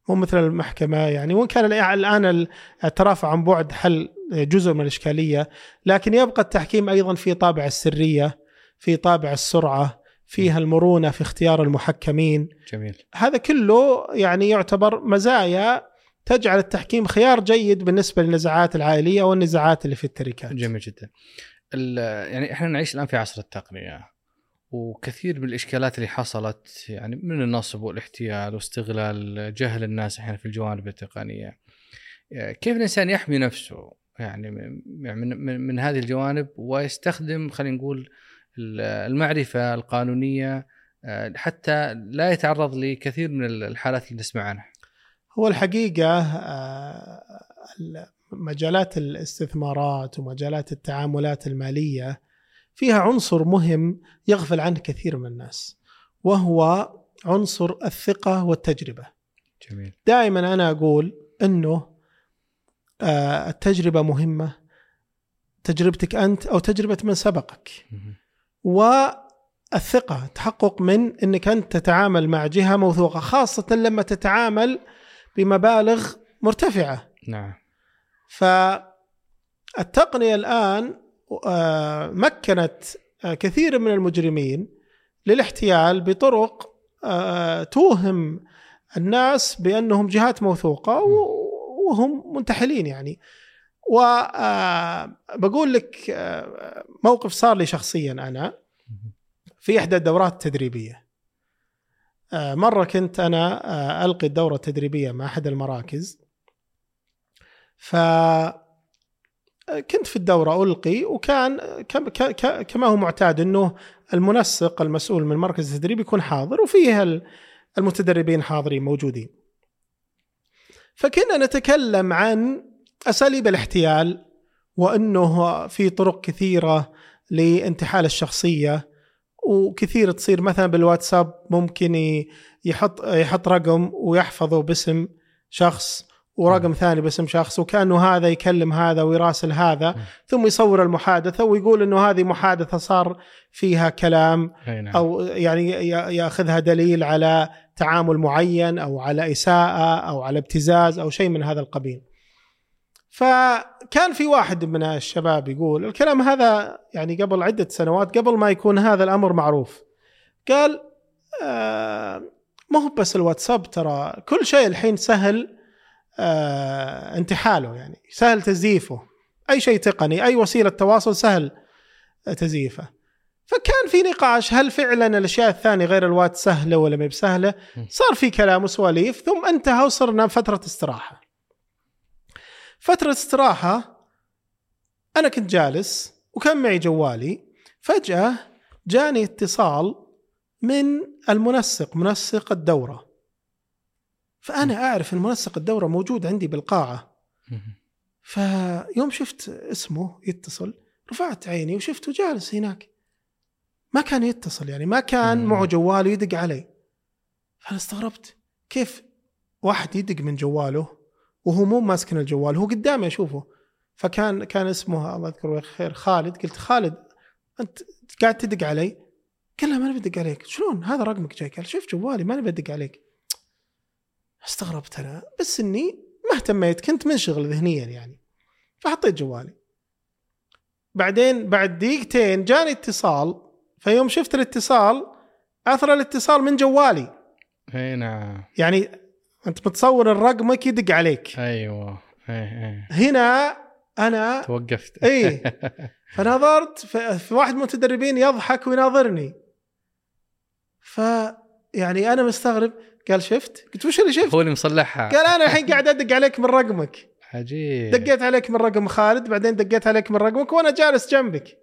مو مثل المحكمة يعني. وإن كان الآن الترافع عن بعد حل جزء من الإشكالية لكن يبقى التحكيم أيضا في طابع السرية في طابع السرعة. فيها المرونة في اختيار المحكمين. جميل. هذا كله يعني يعتبر مزايا تجعل التحكيم خيار جيد بالنسبة للنزاعات العائلية والنزاعات اللي في التركات. جميل جدا. يعني إحنا نعيش الآن في عصر التقنية وكثير من الإشكالات اللي حصلت يعني من النصب والاحتيال واستغلال جهل الناس أحيانا في الجوانب التقنية. كيف الإنسان يحمي نفسه يعني من, من, من هذه الجوانب ويستخدم خلينا نقول المعرفة القانونية آه، حتى لا يتعرض لكثير من الحالات اللي نسمع عنها. هو الحقيقة آه، مجالات الاستثمارات ومجالات التعاملات المالية فيها عنصر مهم يغفل عنه كثير من الناس وهو عنصر الثقة والتجربة. جميل. دائما أنا أقول إنه آه، التجربة مهمة تجربتك أنت أو تجربة من سبقك. والثقة تحقق من إنك أنت تتعامل مع جهة موثوقة خاصة لما تتعامل بمبالغ مرتفعة. نعم. فالتقنية الآن آه، مكنت آه، كثير من المجرمين للاحتيال بطرق آه، توهم الناس بأنهم جهات موثوقة وهم منتحلين يعني وبقول لك موقف صار لي شخصيا أنا في إحدى الدورات التدريبية مرة كنت أنا ألقي الدورة التدريبية مع أحد المراكز ف كنت في الدورة ألقي وكان كما هو معتاد إنه المنسق المسؤول من مركز التدريب يكون حاضر وفيه المتدربين حاضرين موجودين. فكنا نتكلم عن أساليب الاحتيال وأنه في طرق كثيرة لانتحال الشخصية وكثير تصير مثلا بالواتساب ممكن يحط يحط رقم ويحفظه باسم شخص ورقم ثاني باسم شخص وكأنه هذا يكلم هذا ويراسل هذا ثم يصور المحادثة ويقول إنه هذه محادثة صار فيها كلام نعم. أو يعني يأخذها دليل على تعامل معين أو على إساءة أو على ابتزاز أو شيء من هذا القبيل. فكان في واحد من الشباب يقول الكلام هذا يعني قبل عدة سنوات قبل ما يكون هذا الأمر معروف. قال آه ما هو بس الواتساب ترى كل شيء الحين سهل آه انتحاله يعني سهل تزييفه. أي شيء تقني أي وسيلة تواصل سهل تزييفه. فكان في نقاش هل فعلا الأشياء الثانية غير الوات سهلة ولا ما بسهلة؟ صار في كلام وسواليف ثم انتهى وصرنا فترة استراحة. فترة استراحة أنا كنت جالس وكان معي جوالي. فجأة جاني اتصال من المنسق منسق الدورة. فأنا أعرف إن منسق الدورة موجود عندي بالقاعة. فيوم شفت اسمه يتصل رفعت عيني وشفته جالس هناك. ما كان يتصل يعني ما كان معه جوال يدق علي. فأنا استغربت كيف واحد يدق من جواله؟ وهو مو ماسك الجوال هو قدامي أشوفه. فكان كان اسمه الله يذكره خير خالد. قلت خالد أنت قاعد تدق علي؟ قال لا ماني بدق عليك. شلون؟ هذا رقمك جاي. قال شوف جوالي ماني بدق عليك. استغربت أنا. بس إني ما اهتميت كنت منشغل ذهنيا يعني. فحطيت جوالي. بعدين بعد دقيقتين جاني اتصال. فيوم شفت الاتصال أثر الاتصال من جوالي. إي نعم. يعني أنت متصور الرقمك يدق عليك. أيوه. اي اي هنا أنا توقفت. اي فنظرت في واحد من المتدربين يضحك ويناظرني. ف يعني أنا مستغرب قال شفت؟ قلت وش اللي شفت؟ هو اللي مصلحها. قال أنا الحين قاعد أدق عليك من رقمك. عجيب. دقيت عليك من رقم خالد بعدين دقيت عليك من رقمك وأنا جالس جنبك.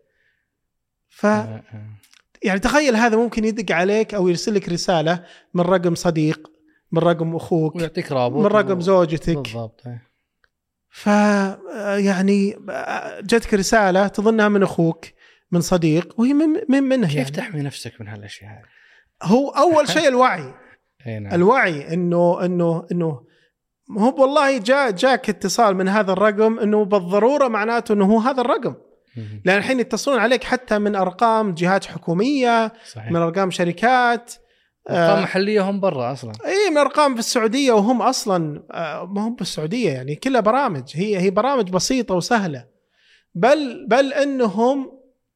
ف آه، آه. يعني تخيل هذا ممكن يدق عليك أو يرسل لك رسالة من رقم صديق من رقم أخوك ويعطيك رابط من رقم زوجتك بالضبط ف يعني جتك رسالة تظنها من أخوك من صديق وهي من من منه كيف يعني. تحمي نفسك من هالأشياء هذه؟ هو أول شيء الوعي نعم. الوعي إنه إنه إنه هو والله جاء جاك اتصال من هذا الرقم إنه بالضرورة معناته إنه هو هذا الرقم لأن الحين يتصلون عليك حتى من أرقام جهات حكومية صحيح. من أرقام شركات ارقام محلية هم برا أصلا. اي من ارقام في السعودية وهم أصلا آه ما هم بالسعوديه يعني كلها برامج. هي هي برامج بسيطة وسهلة. بل بل إنهم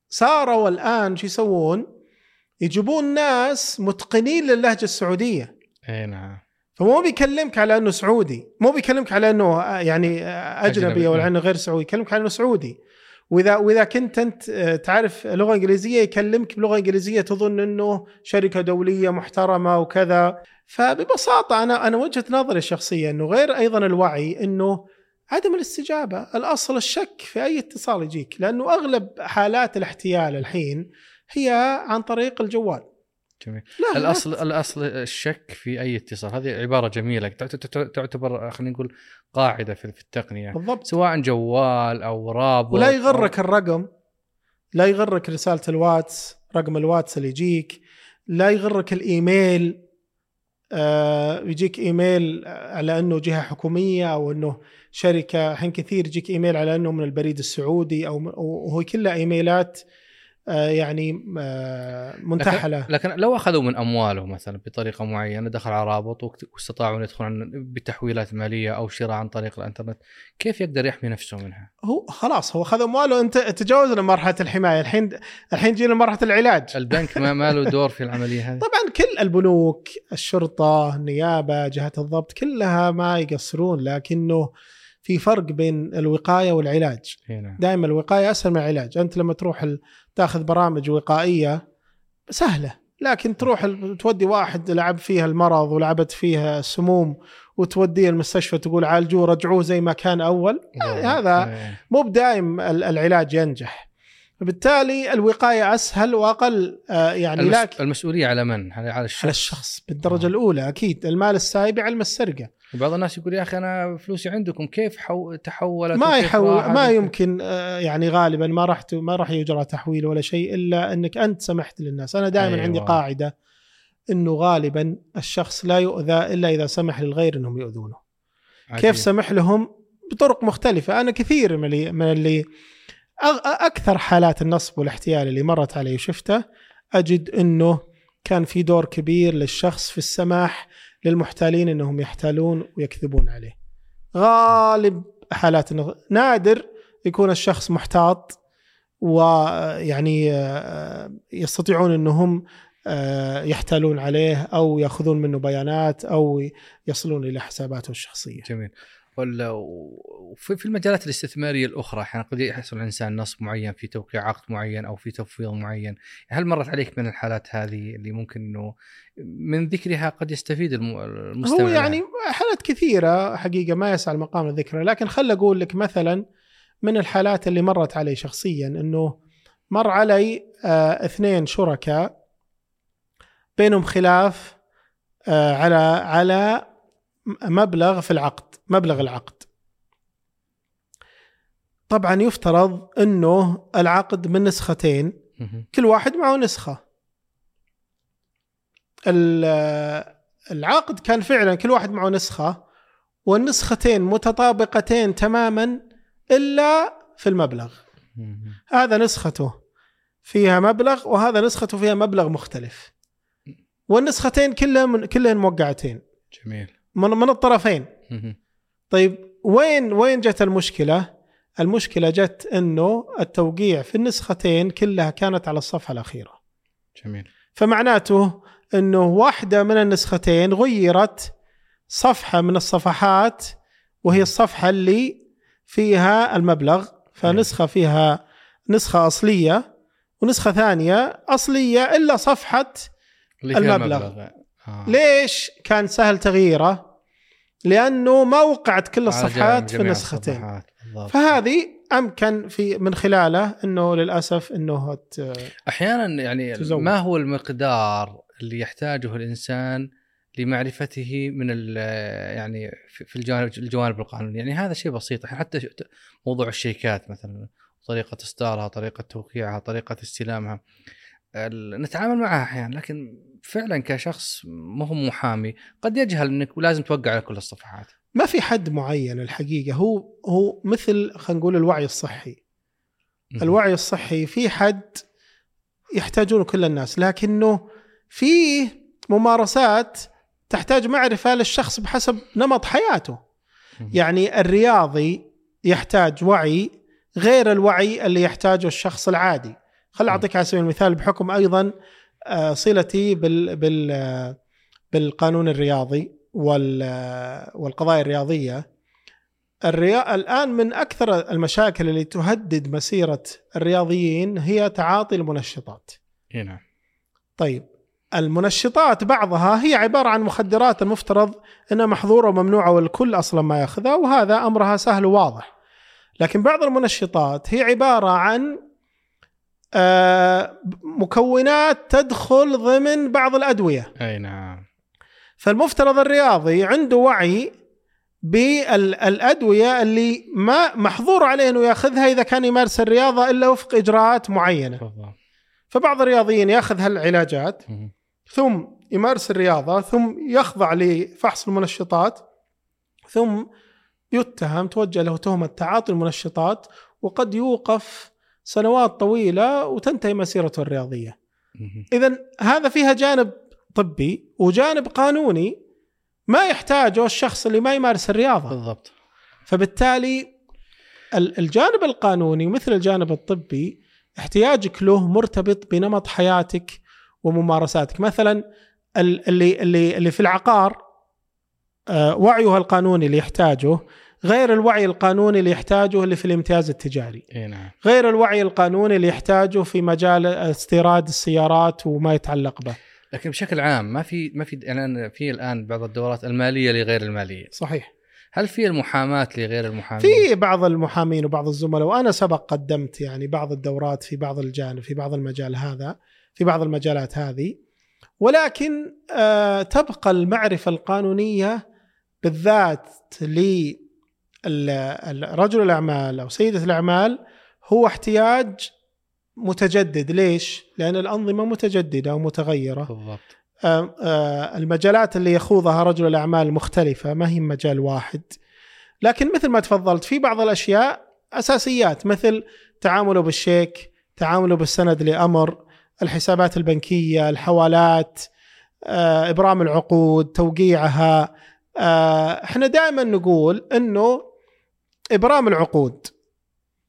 صاروا الآن شو يسوون؟ يجيبون ناس متقنين للهجة السعودية. اي نعم. فمو بيكلمك على إنه سعودي مو بيكلمك على إنه آه، يعني آه، أجنبي. أو إنه غير سعودي يكلمك على إنه سعودي. واذا وإذا كنت أنت آه، تعرف لغة إنجليزية يكلمك بلغة إنجليزية تظن أنه شركة دولية محترمة وكذا. فببساطة أنا أنا وجهة نظري الشخصية أنه غير أيضا الوعي أنه عدم الاستجابة الأصل الشك في أي اتصال يجيك. لأنه أغلب حالات الاحتيال الحين هي عن طريق الجوال. جميل. لا الاصل لا. الاصل الشك في أي اتصال. هذه عبارة جميلة. تعتبر خلينا نقول قاعدة في التقنية. بالضبط. سواء جوال أو رابط ولا يغرك أو... الرقم. لا يغرك رسالة الواتس رقم الواتس اللي يجيك. لا يغرك الإيميل. آه يجيك إيميل على أنه جهة حكومية أو أنه شركة. الحين كثير يجيك إيميل على أنه من البريد السعودي أو وهو كلها إيميلات آه، يعني آه، منتحلة. لكن, لكن لو أخذوا من أمواله مثلا بطريقة معينة دخل على رابط واستطاعوا أن يدخلون بتحويلات مالية أو شراء عن طريق الإنترنت كيف يقدر يحمي نفسه منها؟ هو خلاص هو أخذ أمواله. أنت تجاوزنا مرحله الحماية. الحين الحين جينا مرحلة العلاج. البنك ما, ما له دور في العملية هذه. طبعا كل البنوك الشرطة النيابة جهات الضبط كلها ما يقصرون لكنه في فرق بين الوقاية والعلاج. نعم. دائما الوقاية أسهل من العلاج. أنت لما تروح تأخذ برامج وقائية سهلة لكن تروح تودي واحد لعب فيها المرض ولعبت فيها السموم وتوديه المستشفى تقول عالجوه رجعوه زي ما كان أول. هذا مو بدائم العلاج ينجح. بالتالي الوقاية أسهل وأقل آه، يعني المس... لكن المسؤولية على من؟ على الشخص. على الشخص بالدرجة آه. الأولى أكيد. المال السايب يعلم السرقة. وبعض الناس يقول يا أخي أنا فلوسي عندكم كيف حو... تحولت ما يحول ما يمكن آه، يعني غالبا ما راح ما راح يجرى تحويل ولا شيء إلا أنك أنت سمحت للناس. أنا دائما أيوة. عندي قاعدة إنه غالبا الشخص لا يؤذى إلا إذا سمح للغير إنهم يؤذونه. عجيب. كيف سمح لهم؟ بطرق مختلفة. أنا كثير من اللي, من اللي أكثر حالات النصب والاحتيال اللي مرت علي وشفته أجد إنه كان في دور كبير للشخص في السماح للمحتالين إنهم يحتالون ويكذبون عليه. غالب حالات نادر يكون الشخص محتاط ويعني آه، يستطيعون إنهم آه، يحتالون عليه أو يأخذون منه بيانات أو يصلون إلى حساباته الشخصية. جميل. وفي المجالات الاستثمارية الأخرى أحيانا قد يحصل الإنسان نصب معين في توقيع عقد معين أو في تفويض معين، هل مرت عليك من الحالات هذه اللي ممكن إنه من ذكرها قد يستفيد المستمع؟ هو يعني حالات كثيرة حقيقة ما يسعى المقام ذكرها، لكن خل أقول لك مثلا من الحالات اللي مرت علي شخصيا إنه مر علي آه اثنين شركاء بينهم خلاف آه على على مبلغ في العقد مبلغ العقد. طبعا يفترض إنه العقد من نسختين كل واحد معه نسخة. العقد كان فعلا كل واحد معه نسخة والنسختين متطابقتين تماما إلا في المبلغ. هذا نسخته فيها مبلغ وهذا نسخته فيها مبلغ مختلف. والنسختين كلها كلهن موقعتين. جميل. من, من الطرفين طيب وين وين جت المشكلة؟ المشكلة جت إنه التوقيع في النسختين كلها كانت على الصفحة الأخيرة. جميل. فمعناته إنه واحدة من النسختين غيرت صفحة من الصفحات وهي الصفحة اللي فيها المبلغ فنسخة فيها نسخة أصلية ونسخة ثانية أصلية إلا صفحة المبلغ. المبلغ. آه. ليش كان سهل تغييره؟ لأنه ما وقعت كل الصفحات في النسختين فهذه أمكن في من خلاله إنه للأسف إنه أحيانا يعني تزوج. ما هو المقدار اللي يحتاجه الإنسان لمعرفته من يعني في الجوانب الجوانب القانونية يعني هذا شيء بسيط حتى موضوع الشيكات مثلا طريقة إصدارها طريقة توقيعها طريقة استلامها نتعامل معها أحيانا لكن فعلا كشخص ما هو محامي قد يجهل إنك لازم توقع على كل الصفحات. ما في حد معين الحقيقة هو هو مثل خلينا نقول الوعي الصحي. الوعي الصحي في حد يحتاجونه كل الناس لكنه في ممارسات تحتاج معرفة للشخص بحسب نمط حياته. يعني الرياضي يحتاج وعي غير الوعي اللي يحتاجه الشخص العادي. خل أعطيك على سبيل المثال بحكم أيضا صلتي بال بال آه، بالقانون الرياضي آه، والقضايا الرياضية الريا... الآن من أكثر المشاكل اللي تهدد مسيرة الرياضيين هي تعاطي المنشطات. نعم. طيب المنشطات بعضها هي عبارة عن مخدرات المفترض إنها محظورة وممنوعة والكل أصلا ما يأخذها وهذا أمرها سهل وواضح. لكن بعض المنشطات هي عبارة عن آه، مكونات تدخل ضمن بعض الأدوية. أي نعم. فالمفترض الرياضي عنده وعي بالأدوية اللي ما محظور عليه إنه يأخذها إذا كان يمارس الرياضة إلا وفق إجراءات معينة. بالضبط فبعض الرياضيين يأخذ هالعلاجات ثم يمارس الرياضة ثم يخضع لفحص المنشطات ثم يتهم توجه له تهمة تعاطي المنشطات وقد يوقف سنوات طويلة وتنتهي مسيرته الرياضية. اذا هذا فيها جانب طبي وجانب قانوني ما يحتاجه الشخص اللي ما يمارس الرياضة. بالضبط. فبالتالي الجانب القانوني مثل الجانب الطبي احتياجك له مرتبط بنمط حياتك وممارساتك، مثلا اللي اللي اللي في العقار آه، وعيه القانوني اللي يحتاجه غير الوعي القانوني اللي يحتاجه اللي في الامتياز التجاري. نعم. غير الوعي القانوني اللي يحتاجه في مجال استيراد السيارات وما يتعلق به. لكن بشكل عام ما في ما في يعني في الآن بعض الدورات المالية لغير المالية. صحيح. هل في المحاماة لغير المحامين؟ في بعض المحامين وبعض الزملاء وأنا سبق قدمت يعني بعض الدورات في بعض الجانب في بعض المجال هذا في بعض المجالات هذه. ولكن آه تبقى المعرفة القانونية بالذات لرجل الأعمال أو سيدة الأعمال هو احتياج متجدد. ليش؟ لأن الأنظمة متجددة ومتغيرة. بالضبط. المجالات اللي يخوضها رجل الأعمال مختلفة ما هي مجال واحد. لكن مثل ما تفضلت في بعض الأشياء أساسيات مثل تعامله بالشيك تعامله بالسند لأمر الحسابات البنكية الحوالات إبرام العقود توقيعها. آه، إحنا دائما نقول إنه إبرام العقود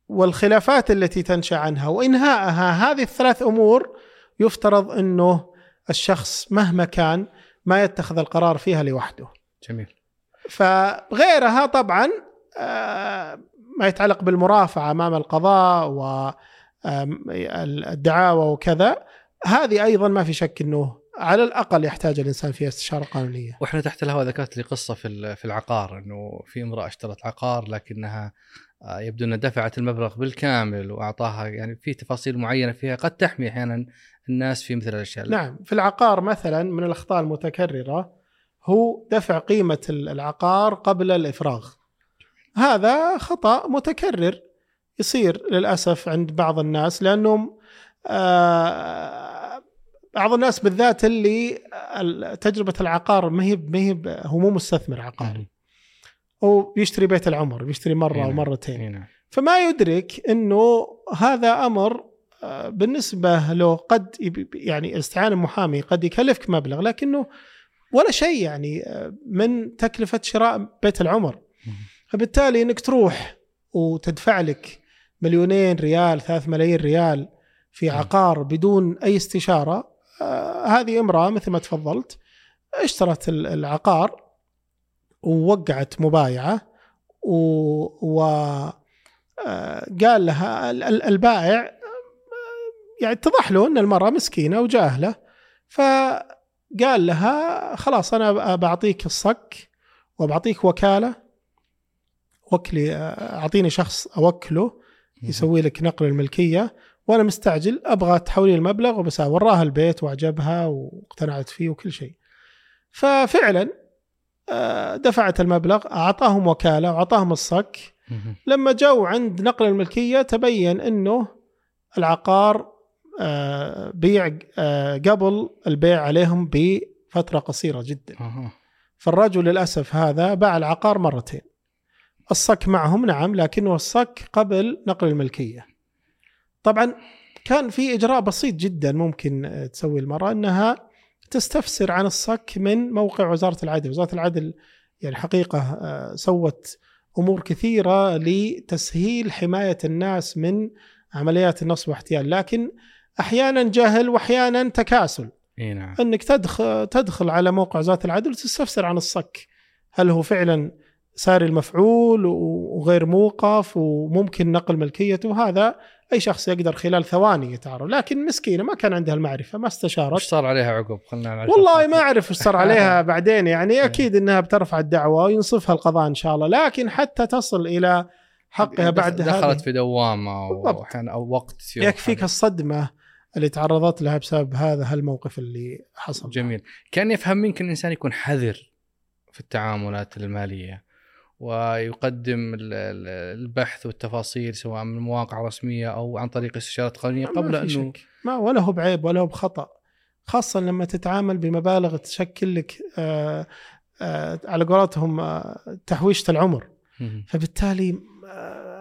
والخلافات التي تنشأ عنها وانهائها هذه الثلاث أمور يفترض إنه الشخص مهما كان ما يتخذ القرار فيها لوحده. جميل. فغيرها طبعا آه، ما يتعلق بالمرافعة أمام القضاء والدعاوى وكذا هذه أيضا ما في شك إنه على الأقل يحتاج الإنسان فيها استشارة قانونية. وإحنا تحت الهواء ذكرت لي قصة في في العقار إنه في امرأة اشترت عقار لكنها آه، يبدو إنها دفعت المبلغ بالكامل وأعطاها يعني في تفاصيل معينة فيها قد تحمي أحيانا الناس في مثل الأشياء. نعم، في العقار مثلا من الأخطاء المتكررة هو دفع قيمة العقار قبل الإفراغ. هذا خطأ متكرر يصير للأسف عند بعض الناس لأنهم آه بعض الناس بالذات اللي تجربة العقار ما هي ما هي هو مو مستثمر عقاري. هو بيشتري بيت العمر بيشتري مرة أو مرتين. فما يدرك إنه هذا أمر آه، بالنسبة له قد يعني استعانة محامي قد يكلفك مبلغ لكنه ولا شيء يعني آه، من تكلفة شراء بيت العمر. فبالتالي إنك تروح وتدفع لك مليونين ريال ثلاث ملايين ريال في عقار بدون أي استشارة هذه امرأة مثل ما تفضلت اشترت العقار ووقعت مبايعة و, آه، قال لها البائع آه، يعني اتضح له إن المرأة مسكينة وجاهلة. فقال لها خلاص أنا بعطيك الصك وبعطيك وكالة وكلي أعطيني شخص أوكله يسوي لك نقل الملكية. وأنا مستعجل أبغى تحولي المبلغ وبس وراها البيت واعجبها واقتنعت فيه وكل شيء. ففعلا آه، دفعت المبلغ أعطاهم وكالة وأعطاهم الصك. لما جو عند نقل الملكية تبين إنه العقار آه، بيع آه، قبل البيع عليهم بفترة قصيرة جدا. فالرجل للأسف هذا باع العقار مرتين. الصك معهم نعم لكنه الصك قبل نقل الملكية. طبعا كان في إجراء بسيط جدا ممكن تسوي المراه إنها تستفسر عن الصك من موقع وزارة العدل، وزارة العدل يعني حقيقة آه، سوت أمور كثيرة لتسهيل حماية الناس من عمليات النصب واحتيال، لكن أحيانا جهل واحيانا تكاسل. إي نعم. إنك تدخل تدخل على موقع وزارة العدل وتستفسر عن الصك. هل هو فعلا ساري المفعول وغير موقف وممكن نقل ملكيته هذا أي شخص يقدر خلال ثواني يتعرف لكن مسكينة ما كان عندها المعرفة ما استشارت. إيش صار عليها عقب؟ خلنا والله ما أعرف إيش صار عليها بعدين يعني أكيد إنها بترفع الدعوة وينصفها القضاء إن شاء الله لكن حتى تصل إلى حقها بعد دخلت هذه في دوامة. واحيانا أو وقت في يكفيك الصدمة اللي تعرضت لها بسبب هذا هالموقف اللي حصل. جميل. كان يفهم منك إن الإنسان يكون حذر في التعاملات المالية. ويقدم ال- ال- البحث والتفاصيل سواء من مواقع رسمية أو عن طريق استشارات قانونيه قبل ما أنه شك. ما ولا هو بعيب ولا هو بخطأ خاصة لما تتعامل بمبالغ تشكل لك آه آه على قولتهم آه تحويشه العمر. فبالتالي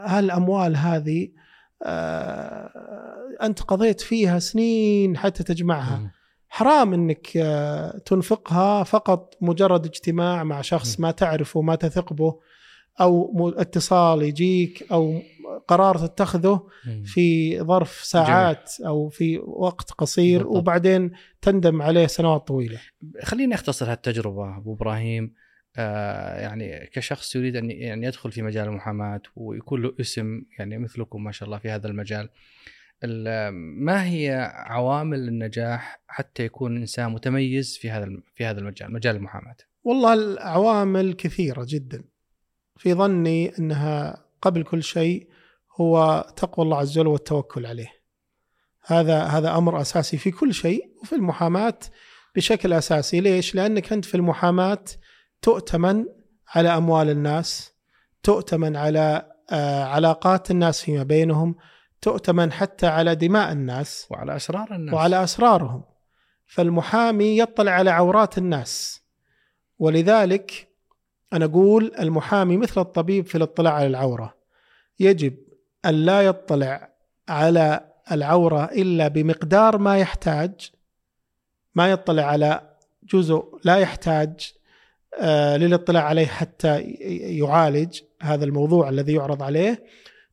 هالأموال هذه أنت قضيت فيها سنين حتى تجمعها. حرام إنك تنفقها فقط مجرد اجتماع مع شخص. ما تعرفه ما تثق به أو اتصال يجيك أو قرار تتخذه. في ظرف ساعات أو في وقت قصير بالضبط. وبعدين تندم عليه سنوات طويلة. خليني أختصر هالتجربة أبو إبراهيم آه يعني كشخص يريد أن يعني يدخل في مجال المحاماة ويكون له اسم يعني مثلكم ما شاء الله في هذا المجال ال- ما هي عوامل النجاح حتى يكون إنسان متميز في هذا في هذا المجال مجال المحاماة والله العوامل كثيرة جدا. في ظني إنها قبل كل شيء هو تقوى الله عز وجل والتوكل عليه. هذا هذا أمر أساسي في كل شيء وفي المحاماة بشكل أساسي، ليش؟ لأنك أنت في المحاماة تؤتمن على أموال الناس، تؤتمن على آه، علاقات الناس فيما بينهم، تؤتمن حتى على دماء الناس وعلى أسرار الناس وعلى أسرارهم. فالمحامي يطلع على عورات الناس. ولذلك أنا أقول المحامي مثل الطبيب في الاطلاع على العورة. يجب أن لا يطلع على العورة إلا بمقدار ما يحتاج ما يطلع على جزء لا يحتاج آه، للاطلاع عليه حتى يعالج هذا الموضوع الذي يعرض عليه.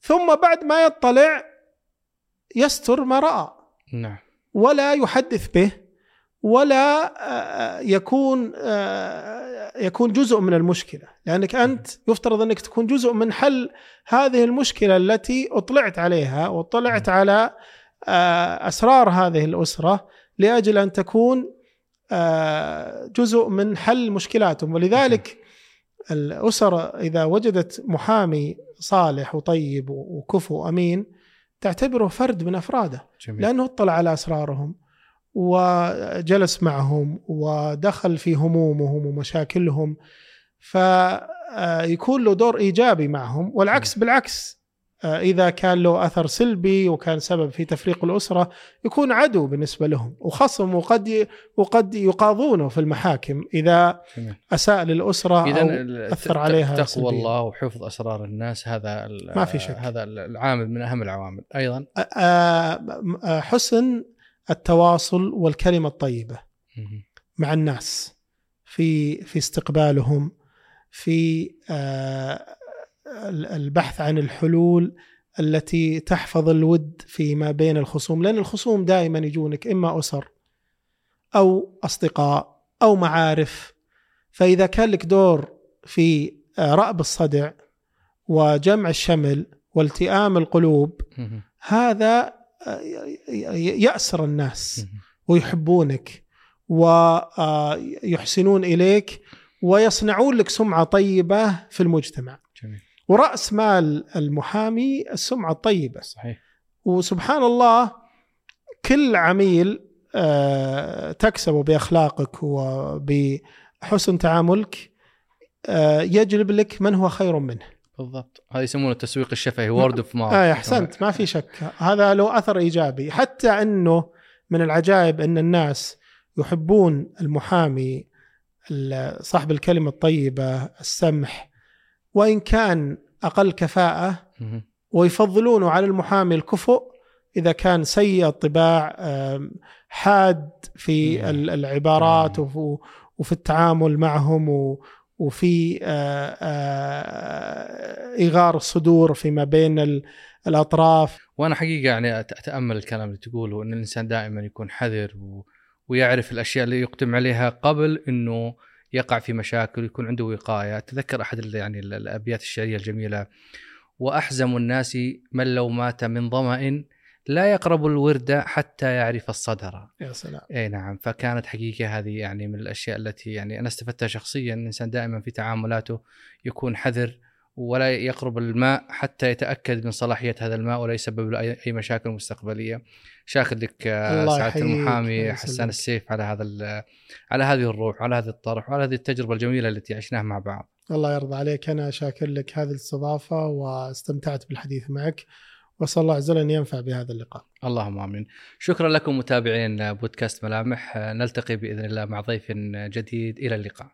ثم بعد ما يطلع يستر ما رأى. نعم. ولا يحدث به. ولا آه، يكون آه، يكون جزء من المشكلة. لأنك أنت يفترض أنك تكون جزء من حل هذه المشكلة التي أطلعت عليها واطلعت على آه، أسرار هذه الأسرة لأجل أن تكون آه، جزء من حل مشكلاتهم. ولذلك الاسر إذا وجدت محامي صالح وطيب وكفو وامين تعتبره فرد من أفراده جميل. لأنه اطلع على أسرارهم. وجلس معهم ودخل في همومهم ومشاكلهم فيكون له دور إيجابي معهم. والعكس بالعكس إذا كان له أثر سلبي وكان سبب في تفريق الأسرة يكون عدو بالنسبة لهم. وخصم وقد وقد يقاضونه في المحاكم إذا أساء للأسرة اذا أو أثر عليها تقوى. الله وحفظ أسرار الناس. هذا ما في شك. هذا العامل من أهم العوامل. أيضا؟ حسن التواصل والكلمة الطيبة. مع الناس في في استقبالهم في آه، البحث عن الحلول التي تحفظ الود فيما بين الخصوم لأن الخصوم دائما يجونك إما أسر أو أصدقاء أو معارف فإذا كان لك دور في آه، رأب الصدع وجمع الشمل والتئام القلوب. هذا يأسر الناس. ويحبونك ويحسنون إليك ويصنعون لك سمعة طيبة في المجتمع. جميل. ورأس مال المحامي السمعة الطيبة. صحيح. وسبحان الله كل عميل آه، تكسبه بأخلاقك وبحسن تعاملك آه، يجلب لك من هو خير منه. بالضبط هذا يسمونه التسويق الشفهي word of mouth آه أحسنت ما في شك هذا له أثر إيجابي حتى إنه من العجائب إن الناس يحبون المحامي ال- صاحب الكلمة الطيبة السمح وإن كان أقل كفاءة. ويفضلونه على المحامي الكفؤ إذا كان سيء الطباع حاد في. ال- العبارات. وف- وفي التعامل معهم و- وفي آه، آه، ايغار الصدور فيما بين ال- الأطراف. وأنا حقيقة يعني أتأمل الكلام اللي تقوله إن الإنسان دائما يكون حذر و... ويعرف الأشياء اللي يقدم عليها قبل إنه يقع في مشاكل ويكون عنده وقاية. أتذكر أحد يعني ال- الأبيات الشعرية الجميلة وأحزم الناس من لو مات من ظمأ لا يقرب الورد حتى يعرف الصدر. يا سلام. إي نعم فكانت حقيقة هذه يعني من الأشياء التي يعني أنا استفدتها شخصيا الإنسان دائما في تعاملاته يكون حذر ولا يقرب الماء حتى يتأكد من صلاحية هذا الماء ولا يسبب له أي مشاكل مستقبلية. شاكر لك آه، سعادة المحامي حسان السيف على هذا على هذه الروح على هذا الطرح وعلى هذه التجربة الجميلة التي عشناها مع بعض. الله يرضى عليك. أنا شاكر لك هذه الاستضافة واستمتعت بالحديث معك. وأسأل الله عز وجل أن ينفع بهذا اللقاء. اللهم آمين. شكرا لكم متابعين بودكاست ملامح نلتقي بإذن الله مع ضيف جديد إلى اللقاء.